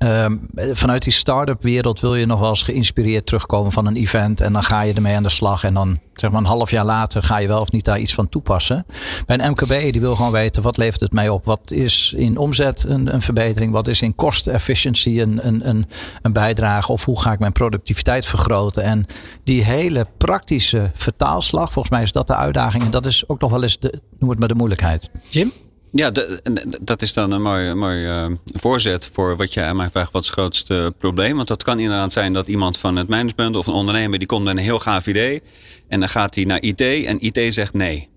Um, vanuit die start-up wereld wil je nog wel eens geïnspireerd terugkomen van een event. En dan ga je ermee aan de slag. En dan zeg maar een half jaar later ga je wel of niet daar iets van toepassen. Bij een MKB die wil gewoon weten wat levert het mij op. Wat is in omzet een, een verbetering? Wat is in kostenefficiëntie een, een, een, een bijdrage? Of hoe ga ik mijn productiviteit vergroten? En die hele praktische vertaalslag, volgens mij is dat de uitdaging. En dat is ook nog wel eens de, noem het maar de moeilijkheid. Jim? Ja, dat is dan een mooi, mooi uh, voorzet voor wat je aan mij vraagt. Wat is het grootste probleem? Want dat kan inderdaad zijn dat iemand van het management of een ondernemer... die komt met een heel gaaf idee. En dan gaat hij naar IT en IT zegt nee.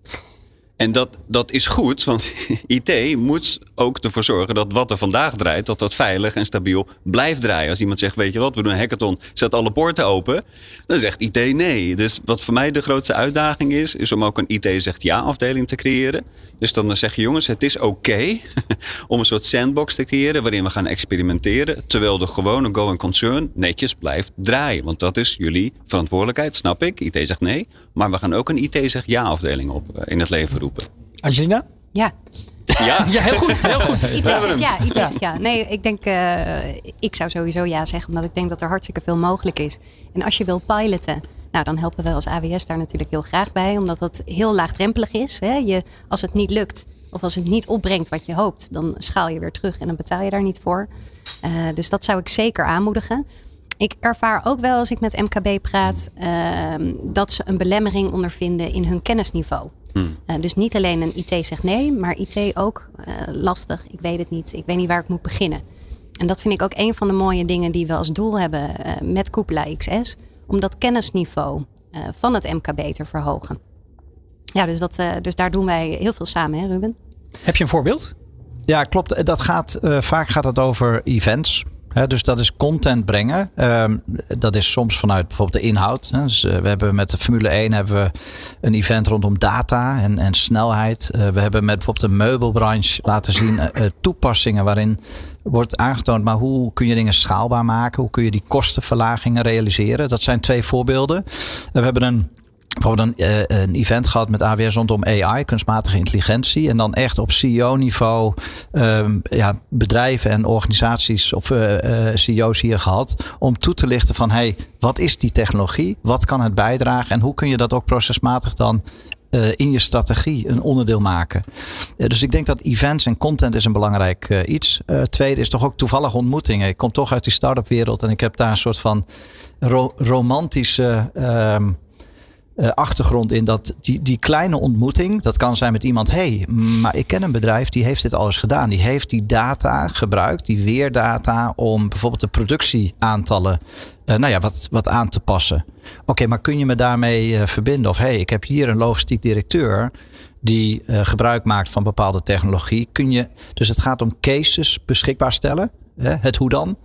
En dat, dat is goed, want IT moet ook ervoor zorgen dat wat er vandaag draait, dat dat veilig en stabiel blijft draaien. Als iemand zegt, weet je wat, we doen een hackathon, zet alle poorten open, dan zegt IT nee. Dus wat voor mij de grootste uitdaging is, is om ook een IT zegt ja afdeling te creëren. Dus dan zeg je jongens, het is oké om een soort sandbox te creëren waarin we gaan experimenteren, terwijl de gewone going concern netjes blijft draaien. Want dat is jullie verantwoordelijkheid, snap ik. IT zegt nee, maar we gaan ook een IT zegt ja afdeling op eh, in het leven roepen. Angelina? Ja. Ja, Ja, heel goed. Heel goed. IT zegt ja, IT zegt ja. Nee, ik denk, eh, ik zou sowieso ja zeggen, omdat ik denk dat er hartstikke veel mogelijk is. En als je wil piloten, nou dan helpen we als AWS daar natuurlijk heel graag bij, omdat dat heel laagdrempelig is. Hè? Je, als het niet lukt, of als het niet opbrengt wat je hoopt, dan schaal je weer terug en dan betaal je daar niet voor. Eh, dus dat zou ik zeker aanmoedigen. Ik ervaar ook wel als ik met MKB praat ehm, dat ze een belemmering ondervinden in hun kennisniveau. Eh, dus niet alleen een IT zegt nee, maar IT ook eh, lastig. Ik weet het niet. Ik weet niet waar ik moet beginnen. En dat vind ik ook een van de mooie dingen die we als doel hebben eh, met Koepela XS. Om dat kennisniveau eh, van het MKB te verhogen. Ja, dus, dat, eh, dus daar doen wij heel veel samen, hè Ruben? Heb je een voorbeeld? Ja, klopt. Dat gaat, eh, vaak gaat het over events. Dus dat is content brengen. Ehm, dat is soms vanuit bijvoorbeeld de inhoud. Dus, eh, we hebben met de Formule 1 hebben we een event rondom data en, en snelheid. Eh, we hebben met bijvoorbeeld de meubelbranche laten zien eh, toepassingen waarin wordt aangetoond, maar hoe kun je dingen schaalbaar maken? Hoe kun je die kostenverlagingen realiseren? Dat zijn twee voorbeelden. we hebben een bijvoorbeeld een, eh, een event gehad met AWS rondom AI, kunstmatige intelligentie. En dan echt op CEO-niveau ehm, ja, bedrijven en organisaties of eh, eh, CEO's hier gehad. Om toe te lichten van hey, wat is die technologie? Wat kan het bijdragen? En hoe kun je dat ook procesmatig dan in je strategie een onderdeel maken. Dus ik denk dat events en content is een belangrijk iets. Tweede is toch ook toevallig ontmoetingen. Ik kom toch uit die start-up wereld en ik heb daar een soort van ro- romantische ehm, eh, achtergrond in dat die, die kleine ontmoeting, dat kan zijn met iemand, hey, maar ik ken een bedrijf die heeft dit alles gedaan. Die heeft die data gebruikt, die weerdata, om bijvoorbeeld de productieaantallen eh, nou ja, wat, wat aan te passen. Oké, maar kun je me daarmee eh, verbinden? Of hey, ik heb hier een logistiek directeur die gebruik maakt van bepaalde technologie. Kun je, dus het gaat om cases beschikbaar stellen. Hè, het hoe dan.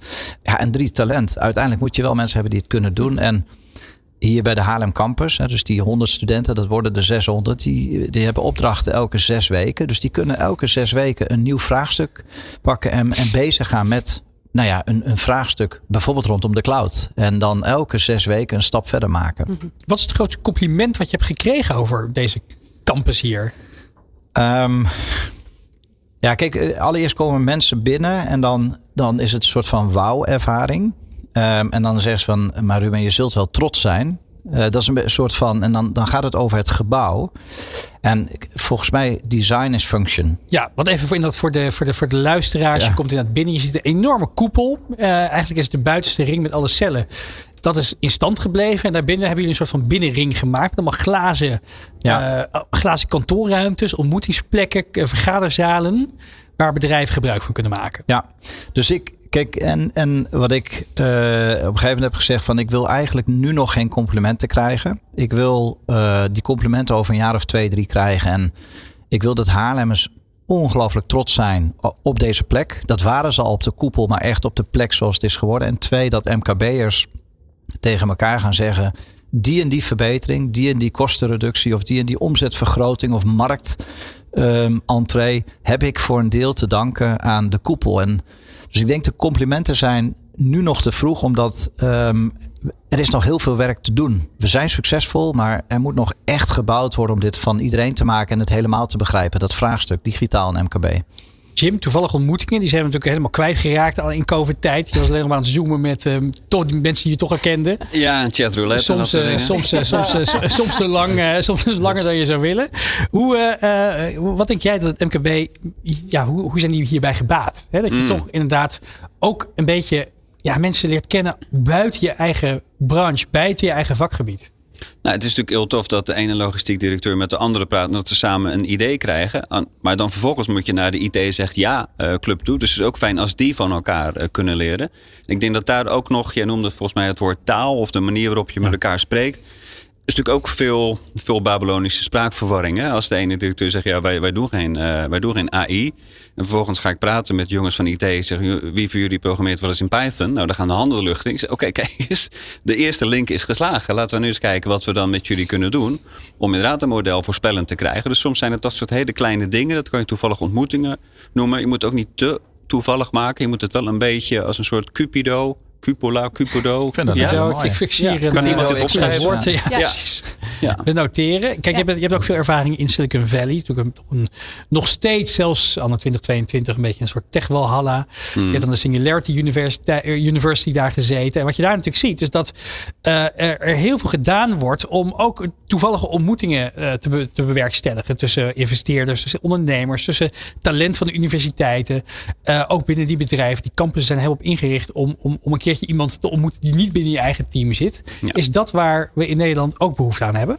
Ja, en drie, talent. Uiteindelijk moet je wel mensen hebben die het kunnen doen. En hier bij de Haarlem Campus, hè, dus die 100 studenten, dat worden er 600, die, die hebben opdrachten elke zes weken. Dus die kunnen elke zes weken een nieuw vraagstuk pakken en, en bezig gaan met nou ja, een, een vraagstuk, bijvoorbeeld rondom de cloud. En dan elke zes weken een stap verder maken. Wat is het grootste compliment wat je hebt gekregen over deze campus hier? Ehm, ja, kijk, eh, allereerst komen mensen binnen en dan, dan is het een soort van wauw-ervaring. Ehm, en dan zeggen ze van, maar Ruben, je zult wel trots zijn. Eh, dat is een soort van, en dan, dan gaat het over het gebouw. En volgens mij, design is function. Ja, want even voor, inderdaad voor, de, voor, de, voor de luisteraars. Ja. Je komt inderdaad binnen. Je ziet een enorme koepel. Eh, eigenlijk is het de buitenste ring met alle cellen. Dat is in stand gebleven. En daarbinnen hebben jullie een soort van binnenring gemaakt. Allemaal glazen, Ja. eh, glazen kantoorruimtes, ontmoetingsplekken, vergaderzalen. Waar bedrijven gebruik van kunnen maken. Ja, dus ik, kijk, en, en wat ik eh, op een gegeven moment heb gezegd van ik wil eigenlijk nu nog geen complimenten krijgen. Ik wil eh, die complimenten over een jaar of twee, drie krijgen. En ik wil dat Haarlemmers ongelooflijk trots zijn op deze plek. Dat waren ze al op de koepel, maar echt op de plek zoals het is geworden. En twee, dat MKB'ers tegen elkaar gaan zeggen. Die en die verbetering, die en die kostenreductie of die en die omzetvergroting of markt ehm, heb ik voor een deel te danken aan de koepel. En dus ik denk de complimenten zijn nu nog te vroeg, omdat ehm, er is nog heel veel werk te doen. We zijn succesvol, maar er moet nog echt gebouwd worden om dit van iedereen te maken en het helemaal te begrijpen. Dat vraagstuk digitaal en MKB. Jim, toevallig ontmoetingen. Die zijn we natuurlijk helemaal kwijtgeraakt al in COVID-tijd. Je was alleen maar aan het zoomen met eh, toch die mensen die je toch al kende. Ja, een chatroulette. en dat Soms, dingen. soms, eh, soms, so- soms, te lang, soms langer dan je zou willen. Hoe, wat denk jij dat het MKB, ja, hoe, hoe zijn die hierbij gebaat? Hè, dat je Mm. toch inderdaad ook een beetje ja, mensen leert kennen buiten je eigen branche, buiten je eigen vakgebied. Nou, het is natuurlijk heel tof dat de ene logistiek directeur met de andere praat. En dat ze samen een idee krijgen. Maar dan vervolgens moet je naar de IT zegt ja eh, club toe. Dus het is ook fijn als die van elkaar eh, kunnen leren. Ik denk dat daar ook nog, jij noemde volgens mij het woord taal. Of de manier waarop je met elkaar spreekt. Is natuurlijk ook veel, veel Babylonische spraakverwarring. Hè? Als de ene directeur zegt, ja, wij, wij, doen geen, uh, wij doen geen AI. En vervolgens ga ik praten met jongens van IT. Zeg, wie van jullie programmeert wel eens in Python? Nou, dan gaan de handen de lucht in. Ik zeg, oké, kijk De eerste link is geslagen. Laten we nu eens kijken wat we dan met jullie kunnen doen. Om inderdaad een model voorspellend te krijgen. Dus soms zijn het dat soort hele kleine dingen. Dat kan je toevallig ontmoetingen noemen. Je moet ook niet te toevallig maken. Je moet het wel een beetje als een soort cupido Cupola, Cupodo. Ik vind dat ja, mooi. Ik fixeer ja. Kan iemand dit opschrijven? Ja, ja. ja. We noteren. Kijk, je, hebt, je hebt ook veel ervaring in Silicon Valley. Natuurlijk een, nog steeds, zelfs anno 2022, een beetje een soort tech-walhalla. Hmm. Je hebt dan de Singularity University, University daar gezeten. En wat je daar natuurlijk ziet, is dat uh, er, er, heel veel gedaan wordt om ook toevallige ontmoetingen uh, te, be, te bewerkstelligen. Tussen investeerders, tussen ondernemers, tussen talent van de universiteiten. Uh, ook binnen die bedrijven. Die campussen zijn helemaal op ingericht om, om, om een keer keertje iemand te ontmoeten die niet binnen je eigen team zit. Is dat waar we in Nederland ook behoefte aan hebben?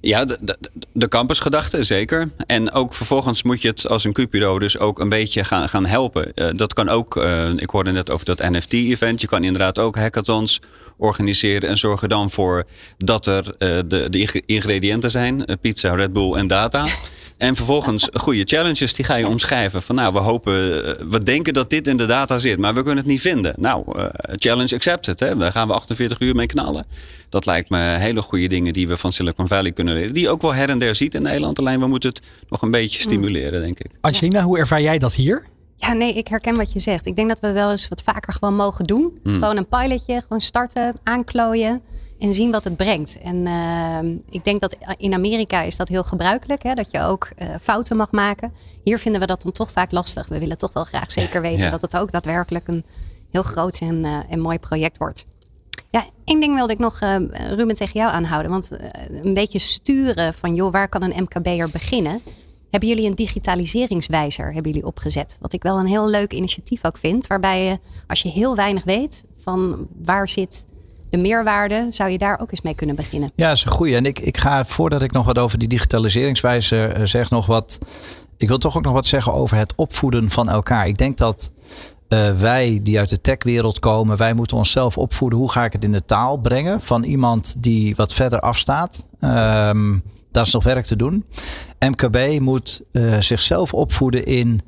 Ja, de, de, de campusgedachte, zeker. En ook vervolgens moet je het als een Cupido dus ook een beetje gaan, gaan helpen. Uh, dat kan ook, uh, ik hoorde net over dat NFT-event. Je kan inderdaad ook hackathons organiseren en zorgen dan voor dat er uh, de, de ingrediënten zijn. pizza, Red Bull en data. En vervolgens goede challenges, die ga je omschrijven. Van nou, we hopen, we denken dat dit in de data zit, maar we kunnen het niet vinden. Nou, challenge accepted. Hè? Daar gaan we 48 uur mee knallen. Dat lijkt me hele goede dingen die we van Silicon Valley kunnen leren. Die ook wel her en der ziet in Nederland. Alleen we moeten het nog een beetje stimuleren, denk ik. Angelina, hoe ervaar jij dat hier? Ja, nee, ik herken wat je zegt. Ik denk dat we wel eens wat vaker gewoon mogen doen. Hmm. Gewoon een pilotje, gewoon starten, aanklooien en zien wat het brengt. En uh, ik denk dat in Amerika is dat heel gebruikelijk, hè, dat je ook uh, fouten mag maken. Hier vinden we dat dan toch vaak lastig. We willen toch wel graag zeker weten ja. dat het ook daadwerkelijk een heel groot en, uh, en mooi project wordt. Ja, één ding wilde ik nog, uh, Ruben, tegen jou aanhouden. Want uh, een beetje sturen van, joh, waar kan een MKB'er beginnen? Hebben jullie een digitaliseringswijzer hebben jullie opgezet? Wat ik wel een heel leuk initiatief ook vind. Waarbij je, als je heel weinig weet van waar zit de meerwaarde, zou je daar ook eens mee kunnen beginnen. Ja, dat is een goeie. En ik, ik ga, voordat ik nog wat over die digitaliseringswijzer uh, zeg, nog wat... Ik wil toch ook nog wat zeggen over het opvoeden van elkaar. Ik denk dat uh, wij die uit de techwereld komen, wij moeten onszelf opvoeden. Hoe ga ik het in de taal brengen van iemand die wat verder afstaat? Um, daar is nog werk te doen. MKB moet uh, zichzelf opvoeden in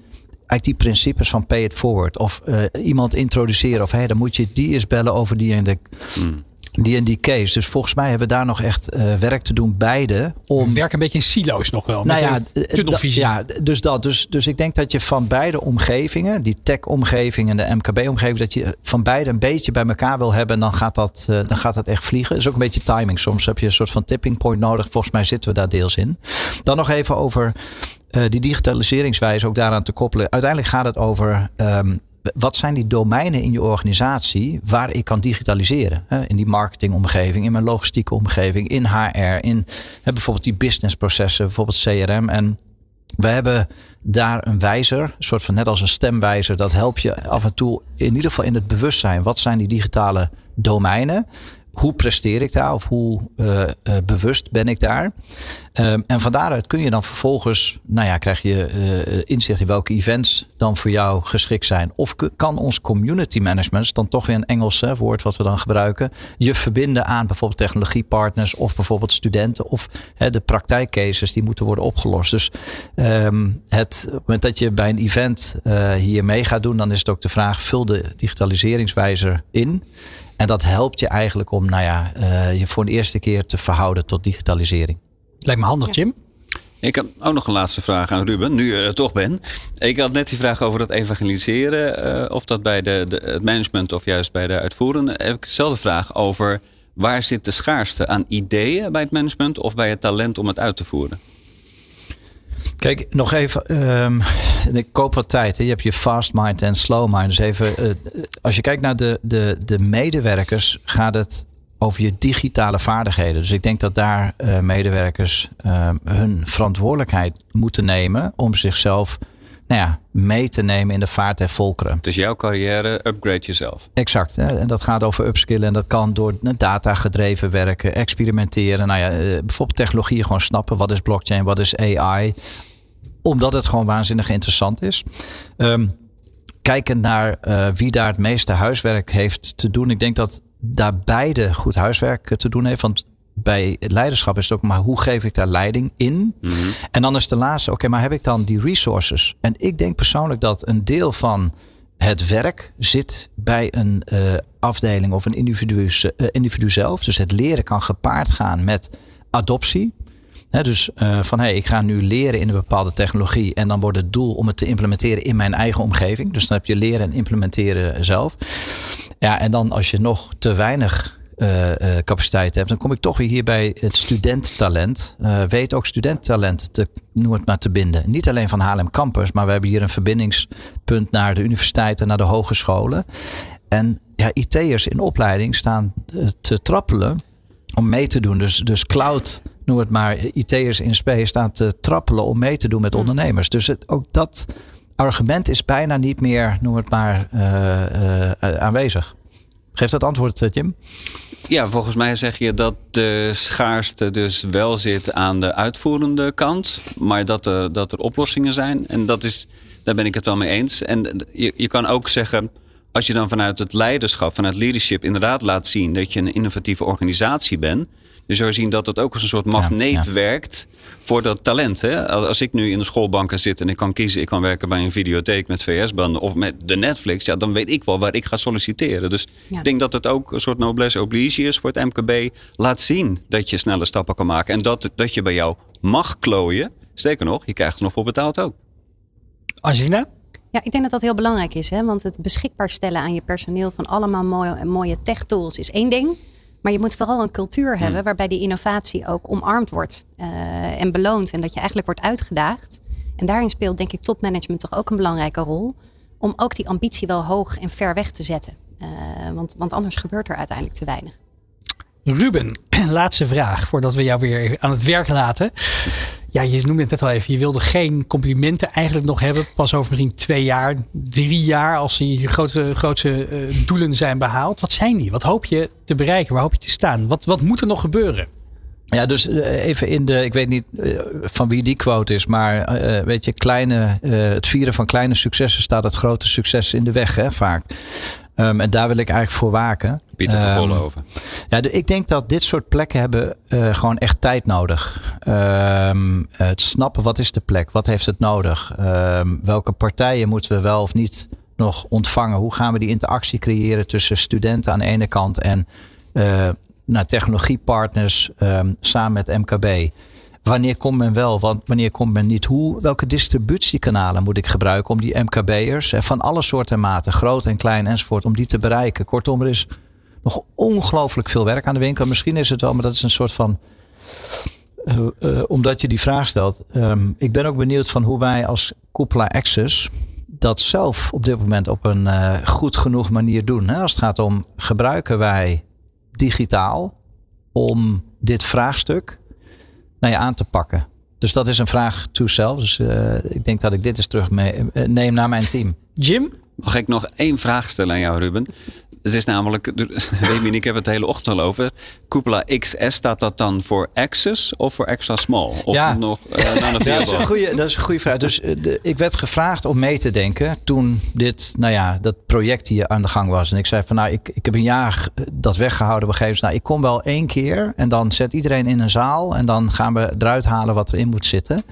eigenlijk die principes van pay it forward. Of uh, iemand introduceren. Of hey, dan moet je die eens bellen over die en de. Hmm die en die case. Dus volgens mij hebben we daar nog echt uh, werk te doen, beide. Om... Werk een beetje in silo's nog wel. Nou ja, ja, dus dat. Dus, dus ik denk dat je van beide omgevingen, die tech-omgeving en de MKB-omgeving, dat je van beide een beetje bij elkaar wil hebben. En dan gaat dat, uh, dan gaat dat echt vliegen. Dat is ook een beetje timing. Soms heb je een soort van tipping point nodig. Volgens mij zitten we daar deels in. Dan nog even over uh, die digitaliseringswijze ook daaraan te koppelen. Uiteindelijk gaat het over um, wat zijn die domeinen in je organisatie waar ik kan digitaliseren? In die marketingomgeving, in mijn logistieke omgeving, in HR, in bijvoorbeeld die businessprocessen, bijvoorbeeld CRM. En we hebben daar een wijzer, een soort van net als een stemwijzer. Dat helpt je af en toe in ieder geval in het bewustzijn. Wat zijn die digitale domeinen? Hoe presteer ik daar of hoe uh, uh, bewust ben ik daar? Um, en van daaruit kun je dan vervolgens, nou ja, krijg je uh, inzicht in welke events dan voor jou geschikt zijn. Of kan ons community management, dan toch weer een Engels woord wat we dan gebruiken, je verbinden aan bijvoorbeeld technologiepartners of bijvoorbeeld studenten of hè, de praktijkcases die moeten worden opgelost. Dus het, op het moment dat je bij een event hier mee gaat doen, dan is het ook de vraag, vul de digitaliseringswijzer in. En dat helpt je eigenlijk om nou ja, uh, je voor de eerste keer te verhouden tot digitalisering. Lijkt me handig, Jim. Ik heb ook nog een laatste vraag aan Ruben, nu je er toch ben. Ik had net die vraag over dat evangeliseren. Uh, of dat bij de, de, het management of juist bij de uitvoerende. Heb ik dezelfde vraag over waar zit de schaarste aan ideeën bij het management of bij het talent om het uit te voeren? Kijk, nog even. Um, ik koop wat tijd. Hè. Je hebt je fast mind en slow mind. Dus even, uh, als je kijkt naar de, de, de medewerkers, gaat het over je digitale vaardigheden. Dus ik denk dat daar uh, medewerkers uh, hun verantwoordelijkheid moeten nemen om zichzelf nou ja, mee te nemen in de vaart der volkeren. Het is jouw carrière, upgrade jezelf. Exact. Hè? En dat gaat over upskillen. En dat kan door data gedreven werken, experimenteren. Nou ja, bijvoorbeeld technologieën gewoon snappen. Wat is blockchain, wat is AI? Omdat het gewoon waanzinnig interessant is. Um, kijken naar uh, wie daar het meeste huiswerk heeft te doen. Ik denk dat daar beide goed huiswerk te doen heeft. Want bij leiderschap is het ook maar hoe geef ik daar leiding in? Mhm. En dan is de laatste, oké, maar heb ik dan die resources? En ik denk persoonlijk dat een deel van het werk zit bij een uh, afdeling of een individu, uh, individu zelf. Dus het leren kan gepaard gaan met adoptie. He, dus uh, van hey, ik ga nu leren in een bepaalde technologie. En dan wordt het doel om het te implementeren in mijn eigen omgeving. Dus dan heb je leren en implementeren zelf. Ja, en dan als je nog te weinig uh, uh, capaciteit hebt, dan kom ik toch weer hier bij het studenttalent. Uh, weet ook studenttalent te, noem het maar, te binden. Niet alleen van Haarlem Campus, maar we hebben hier een verbindingspunt naar de universiteiten, naar de hogescholen. En ja, IT'ers in opleiding staan te trappelen om mee te doen. Dus, dus cloud, noem het maar, IT'ers in space staan te trappelen om mee te doen met ondernemers. Dus het, ook dat argument is bijna niet meer, noem het maar, aanwezig. Geeft dat antwoord, Jim? Ja, volgens mij zeg je dat de schaarste dus wel zit aan de uitvoerende kant, maar dat er, dat er oplossingen zijn. En dat is, daar ben ik het wel mee eens. En je, je kan ook zeggen, als je dan vanuit het leiderschap, vanuit leadership, inderdaad laat zien dat je een innovatieve organisatie bent. Dus zou je zien dat het ook als een soort magneet ja, ja. werkt voor dat talent. Hè? Als ik nu in de schoolbanken zit en ik kan kiezen, ik kan werken bij een videotheek met VS-banden of met de Netflix, ja, dan weet ik wel waar ik ga solliciteren. Dus ja. ik denk dat het ook een soort noblesse oblige is voor het MKB. Laat zien dat je snelle stappen kan maken en dat, dat je bij jou mag klooien. Sterker nog, je krijgt er nog voor betaald ook. Angina? Ja, ik denk dat dat heel belangrijk is. Hè? Want het beschikbaar stellen aan je personeel van allemaal mooie, mooie tech tools is één ding. Maar je moet vooral een cultuur hebben hmm. waarbij die innovatie ook omarmd wordt uh, en beloond. En dat je eigenlijk wordt uitgedaagd. En daarin speelt denk ik topmanagement toch ook een belangrijke rol. Om ook die ambitie wel hoog en ver weg te zetten. Uh, want, want anders gebeurt er uiteindelijk te weinig. Ruben, laatste vraag voordat we jou weer aan het werk laten. Ja, je noemde het net al even. Je wilde geen complimenten eigenlijk nog hebben. Pas over misschien twee jaar, drie jaar. Als die grote, grootste uh, doelen zijn behaald. Wat zijn die? Wat hoop je te bereiken? Waar hoop je te staan? Wat, wat moet er nog gebeuren? Ja, dus even in de, ik weet niet uh, van wie die quote is, maar uh, weet je, kleine, het vieren van kleine successen staat het grote succes in de weg, hè, vaak. Um, en daar wil ik eigenlijk voor waken. Pieter van um, over. Ja, de, ik denk dat dit soort plekken hebben uh, gewoon echt tijd nodig. Um, het snappen wat is de plek, wat heeft het nodig, welke partijen moeten we wel of niet nog ontvangen, hoe gaan we die interactie creëren tussen studenten aan de ene kant en uh, nou, technologiepartners samen met MKB. Wanneer komt men wel, want wanneer komt men niet? Hoe, welke distributiekanalen moet ik gebruiken om die MKB'ers van alle soorten en maten, groot en klein enzovoort, om die te bereiken? Kortom, er is nog ongelooflijk veel werk aan de winkel. Misschien is het wel, maar dat is een soort van. Uh, uh, omdat je die vraag stelt. Um, ik ben ook benieuwd van hoe wij als Koepla Access dat zelf op dit moment op een goed genoeg manier doen. Hè? Als het gaat om gebruiken wij digitaal om dit vraagstuk nou ja, aan te pakken. Dus dat is een vraag to self. Dus uh, ik denk dat ik dit eens terug mee, uh, neem naar mijn team. Jim? Mag ik nog één vraag stellen aan jou, Ruben? Het is namelijk, Remy en ik hebben het de hele ochtend al over. Cupola XS, staat dat dan voor Access of voor extra small? Of ja. nog uh, dat, is een goede, dat is een goede vraag. Dus de, ik werd gevraagd om mee te denken toen dit, nou ja, dat project hier aan de gang was. En ik zei van nou, ik, ik heb een jaar dat weggehouden. We geven nou, ik kom wel één keer en dan zet iedereen in een zaal en dan gaan we eruit halen wat erin moet zitten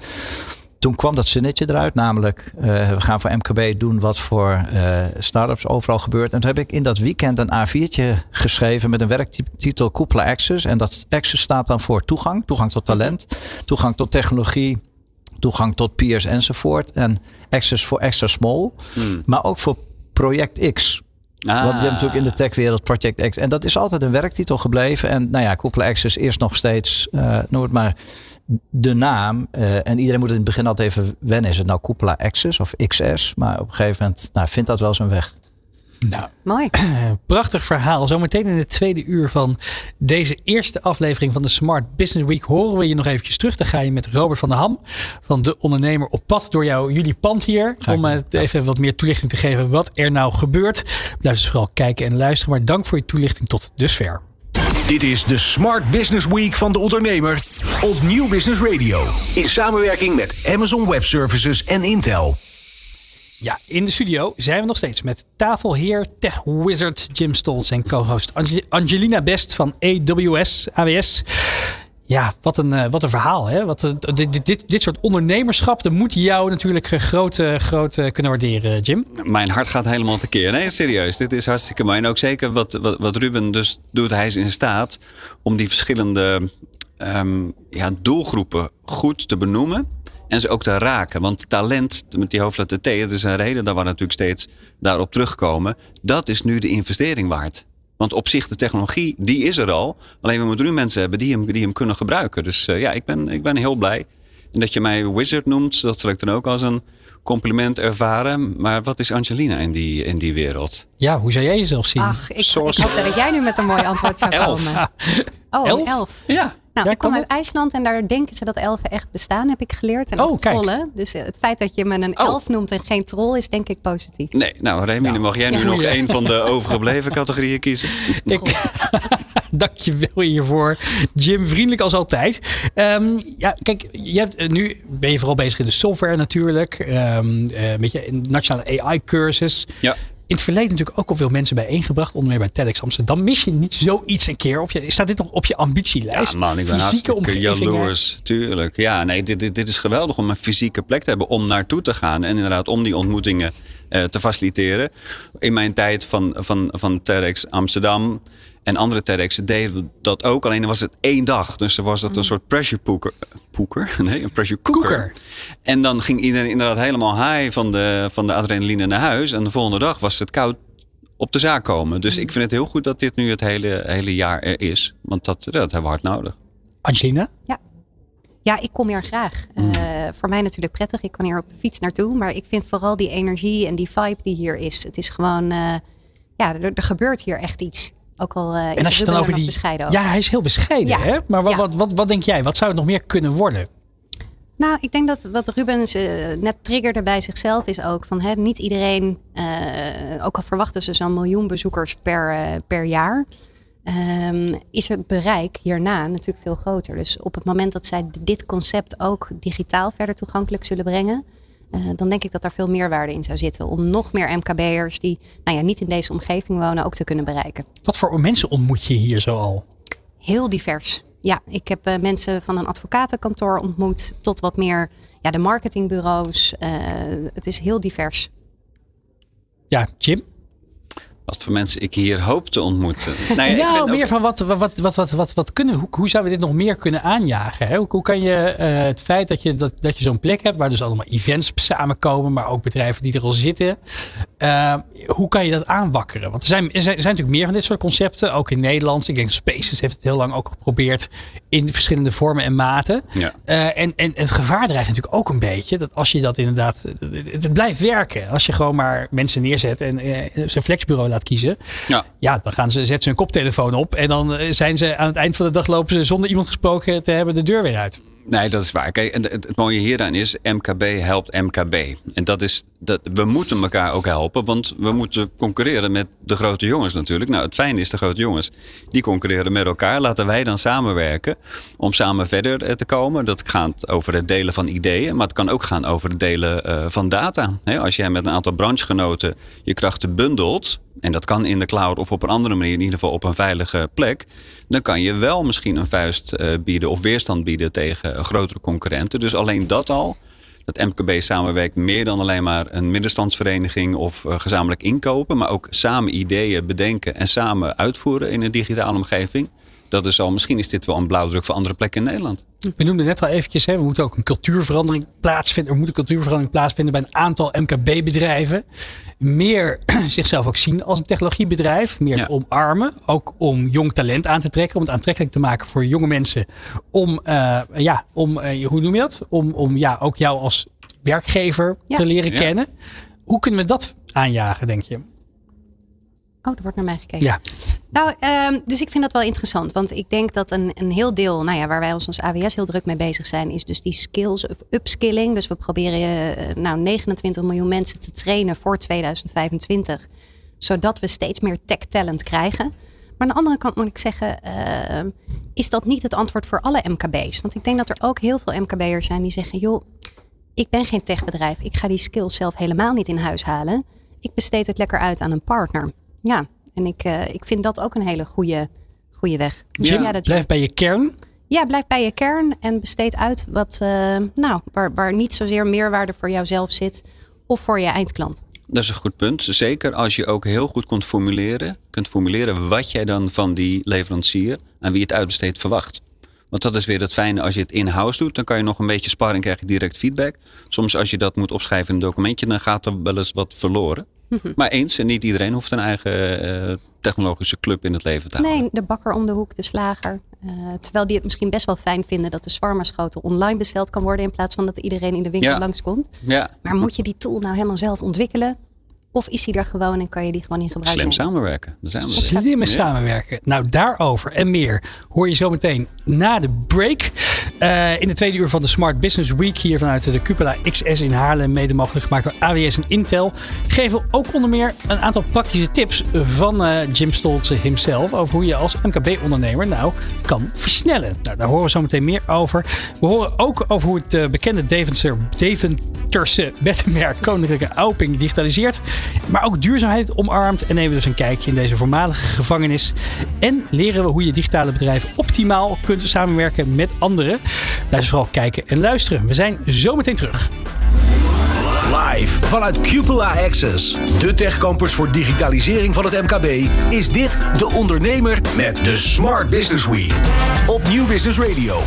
toen kwam dat zinnetje eruit, namelijk uh, we gaan voor MKB doen wat voor uh, start-ups overal gebeurt. En toen heb ik in dat weekend een A4'tje geschreven met een werktitel Koepla Access. En dat Access staat dan voor toegang, toegang tot talent, toegang tot technologie, toegang tot peers enzovoort. En Access voor extra small, hmm. maar ook voor Project X. Ah. Want je hebt natuurlijk in de techwereld Project X. En dat is altijd een werktitel gebleven. En nou ja, Koepla Access is nog steeds, uh, noem het maar de naam, uh, en iedereen moet in het begin altijd even wennen. Is het nou Cupola Access of XS? Maar op een gegeven moment nou, vindt dat wel zijn weg. Nou, mooi. Prachtig verhaal. Zometeen in het tweede uur van deze eerste aflevering van de Smart Business Week horen we je nog eventjes terug. Dan ga je met Robert van der Ham van de ondernemer op pad door jou, jullie pand hier. Om uh, even wat meer toelichting te geven wat er nou gebeurt. Blijf dus vooral kijken en luisteren. Maar dank voor je toelichting tot dusver. Dit is de Smart Business Week van de ondernemer op Nieuw Business Radio. In samenwerking met Amazon Web Services en Intel. Ja, in de studio zijn we nog steeds met tafelheer Tech Wizard Jim Stolz en co-host Ange- Angelina Best van AWS, AWS. Ja, wat een, eh, wat een verhaal. Hè? Wat, een- dit, dit, dit, soort ondernemerschap, dat moet jou natuurlijk eh, groot, eh, groot eh, kunnen waarderen, Jim. Mijn hart gaat helemaal tekeer. Nee, serieus. Dit is hartstikke mooi. En ook zeker wat, wat, wat Ruben dus doet. Hij is in staat om die verschillende ehm, ja, doelgroepen goed te benoemen. En ze ook te raken. Want talent met die hoofdletter T, dat is een reden dat we natuurlijk steeds daarop terugkomen. Dat is nu de investering waard. Want op zich, de technologie, die is er al. Alleen we moeten nu mensen hebben die hem, die hem kunnen gebruiken. Dus eh, ja, ik ben, ik ben heel blij. En dat je mij wizard noemt, dat zal ik dan ook als een compliment ervaren. Maar wat is Angelina in die, in die wereld? Ja, hoe zou jij jezelf zien? Ach, ik, ik hoop dat jij nu met een mooi antwoord zou Elf. komen. Oh, Elf? elf. elf. Ja. Nou, Ja, ik kom uit het? IJsland en daar denken ze dat elfen echt bestaan, heb ik geleerd. En Oh, ook kijk. trollen. Dus het feit dat je me een Oh. elf noemt en geen troll is, denk ik positief. Nee, nou Remy, dan mag jij nu Ja. nog één van de overgebleven categorieën kiezen. Ik, Dank je wel hiervoor, Jim. Vriendelijk als altijd. Ehm, ja, kijk, je hebt, eh, nu ben je vooral bezig in de software natuurlijk. Ehm eh, met je nationale AI-cursus. Ja. In het verleden natuurlijk ook al veel mensen bijeengebracht. Onder meer bij TEDx Amsterdam. Mis je niet zoiets een keer op je... Staat dit nog op je ambitielijst? Ja, man, ik ben Fysieke hartstikke omgevingen? jaloers. Tuurlijk. Ja, nee, dit, dit, dit is geweldig om een fysieke plek te hebben om naartoe te gaan. En inderdaad om die ontmoetingen eh, te faciliteren. In mijn tijd van, van, van TEDx Amsterdam en andere TEDx deden dat ook. Alleen was het één dag. Dus er was het een soort pressure poker. Poker? Nee, een pressure cooker. En dan ging iedereen inderdaad helemaal high van de, van de adrenaline naar huis. En de volgende dag was het koud op de zaak komen. Dus ik vind het heel goed dat dit nu het hele, hele jaar er is. Want dat, dat hebben we hard nodig. Angelina? Ja, ik kom hier graag. Mm. Eh, voor mij natuurlijk prettig. Ik kan hier op de fiets naartoe. Maar ik vind vooral die energie en die vibe die hier is. Het is gewoon, eh, ja, er, er gebeurt hier echt iets. Ook al eh is En als je dan er over die... bescheiden over. Ja, hij is heel bescheiden, Ja. hè? Maar wat, Ja. wat, wat, wat denk jij? Wat zou het nog meer kunnen worden? Nou, ik denk dat wat Rubens eh, net triggerde bij zichzelf is ook van hè, niet iedereen, eh, ook al verwachten ze zo'n miljoen bezoekers per, eh, per jaar, ehm, is het bereik hierna natuurlijk veel groter. Dus op het moment dat zij dit concept ook digitaal verder toegankelijk zullen brengen, eh, dan denk ik dat daar veel meerwaarde in zou zitten om nog meer MKB'ers die nou ja, niet in deze omgeving wonen ook te kunnen bereiken. Wat voor mensen ontmoet je hier zo al? Heel divers. Ja, ik heb eh, mensen van een advocatenkantoor ontmoet tot wat meer ja, de marketingbureaus. Eh, het is heel divers. Ja, Jim? Wat voor mensen ik hier hoop te ontmoeten. Nou, ja, ik nou, ook- meer van wat, wat, wat, wat, wat, wat, wat kunnen, hoe, hoe zouden we dit nog meer kunnen aanjagen? Hè? Hoe, hoe kan je eh, het feit dat je, dat, dat je zo'n plek hebt waar dus allemaal events samenkomen, maar ook bedrijven die er al zitten, eh, hoe kan je dat aanwakkeren? Want er zijn, er zijn, er zijn natuurlijk meer van dit soort concepten, ook in Nederland. Ik denk Spaces heeft het heel lang ook geprobeerd in verschillende vormen en maten. Ja. Eh, en, en het gevaar dreigt natuurlijk ook een beetje dat als je dat inderdaad, het blijft werken. Als je gewoon maar mensen neerzet en eh, zijn flexbureau laat kiezen. Ja. Ja, dan gaan ze, zetten ze een koptelefoon op. En dan eh, zijn ze aan het eind van de dag lopen ze zonder iemand gesproken te hebben de deur weer uit. Nee, dat is waar. Kijk, het, mooie hieraan is, MKB helpt MKB. En dat is, dat, we moeten elkaar ook helpen, want we moeten concurreren met de grote jongens natuurlijk. Nou, het fijne is, de grote jongens, die concurreren met elkaar. Laten wij dan samenwerken om samen verder eh, te komen. Dat gaat over het delen van ideeën, maar het kan ook gaan over het delen eh, van data. Als jij met een aantal branchegenoten je krachten bundelt, en dat kan in de cloud of op een andere manier, in ieder geval op een veilige plek. Dan kan je wel misschien een vuist eh, bieden of weerstand bieden tegen grotere concurrenten. Dus alleen dat al. Dat MKB samenwerkt meer dan alleen maar een middenstandsvereniging of eh, gezamenlijk inkopen. Maar ook samen ideeën bedenken en samen uitvoeren in een digitale omgeving. Dat is al, misschien is dit wel een blauwdruk voor andere plekken in Nederland. We noemden net al eventjes, hè, we moeten ook een cultuurverandering plaatsvinden. Er moet een cultuurverandering plaatsvinden bij een aantal MKB-bedrijven. Meer zichzelf ook zien als een technologiebedrijf. Meer Ja. te omarmen. Ook om jong talent aan te trekken. Om het aantrekkelijk te maken voor jonge mensen. Om, eh, ja, om eh, hoe noem je dat? Om, om ja, ook jou als werkgever Ja. te leren Ja. kennen. Hoe kunnen we dat aanjagen, denk je? Oh, er wordt naar mij gekeken. Ja, Nou, ehm, dus ik vind dat wel interessant. Want ik denk dat een, een heel deel, nou ja, waar wij als, als AWS heel druk mee bezig zijn, is dus die skills of upskilling. Dus we proberen eh, nou 29 miljoen mensen te trainen voor 2025. Zodat we steeds meer tech talent krijgen. Maar aan de andere kant moet ik zeggen, ehm, is dat niet het antwoord voor alle MKB's? Want ik denk dat er ook heel veel MKB'ers zijn die zeggen, joh, ik ben geen techbedrijf. Ik ga die skills zelf helemaal niet in huis halen. Ik besteed het lekker uit aan een partner. Ja, en ik, uh, ik vind dat ook een hele goede, goede weg. Dus ja, dat blijf bij je kern. Ja, blijf bij je kern en besteed uit wat, uh, nou, waar, waar niet zozeer meerwaarde voor jouzelf zit of voor je eindklant. Dat is een goed punt. Zeker als je ook heel goed kunt formuleren, kunt formuleren wat jij dan van die leverancier aan wie het uitbesteedt verwacht. Want dat is weer het fijne als je het in-house doet. Dan kan je nog een beetje sparren en krijg je direct feedback. Soms als je dat moet opschrijven in een documentje, dan gaat er wel eens wat verloren. Maar eens, en niet iedereen hoeft een eigen uh, technologische club in het leven te houden. Nee, de bakker om de hoek, de slager. Uh, terwijl die het misschien best wel fijn vinden dat de schotel online besteld kan worden. In plaats van dat iedereen in de winkel ja. langskomt. Ja. Maar moet je die tool nou helemaal zelf ontwikkelen? Of is hij er gewoon en kan je die gewoon in gebruik Slim samenwerken. Daar Slim samenwerken. Nou, daarover en meer hoor je zo meteen na de break. Uh, in de tweede uur van de Smart Business Week hier vanuit de Cupola XS in Haarlem. Mede mogelijk gemaakt door AWS en Intel. Geven we ook onder meer een aantal praktische tips van uh, Jim Stolze himself. Over hoe je als MKB-ondernemer nou kan versnellen. Nou, daar horen we zo meteen meer over. We horen ook over hoe het uh, bekende Deventer, Deventerse beddenmerk Koninklijke Auping digitaliseert. Maar ook duurzaamheid omarmt. En nemen we dus een kijkje in deze voormalige gevangenis. En leren we hoe je digitale bedrijven optimaal kunt samenwerken met anderen. Blijf vooral kijken en luisteren. We zijn zo meteen terug. Live vanuit Cupola Access, de techcampus voor digitalisering van het MKB, is dit de ondernemer met de Smart Business Week op Nieuw Business Radio.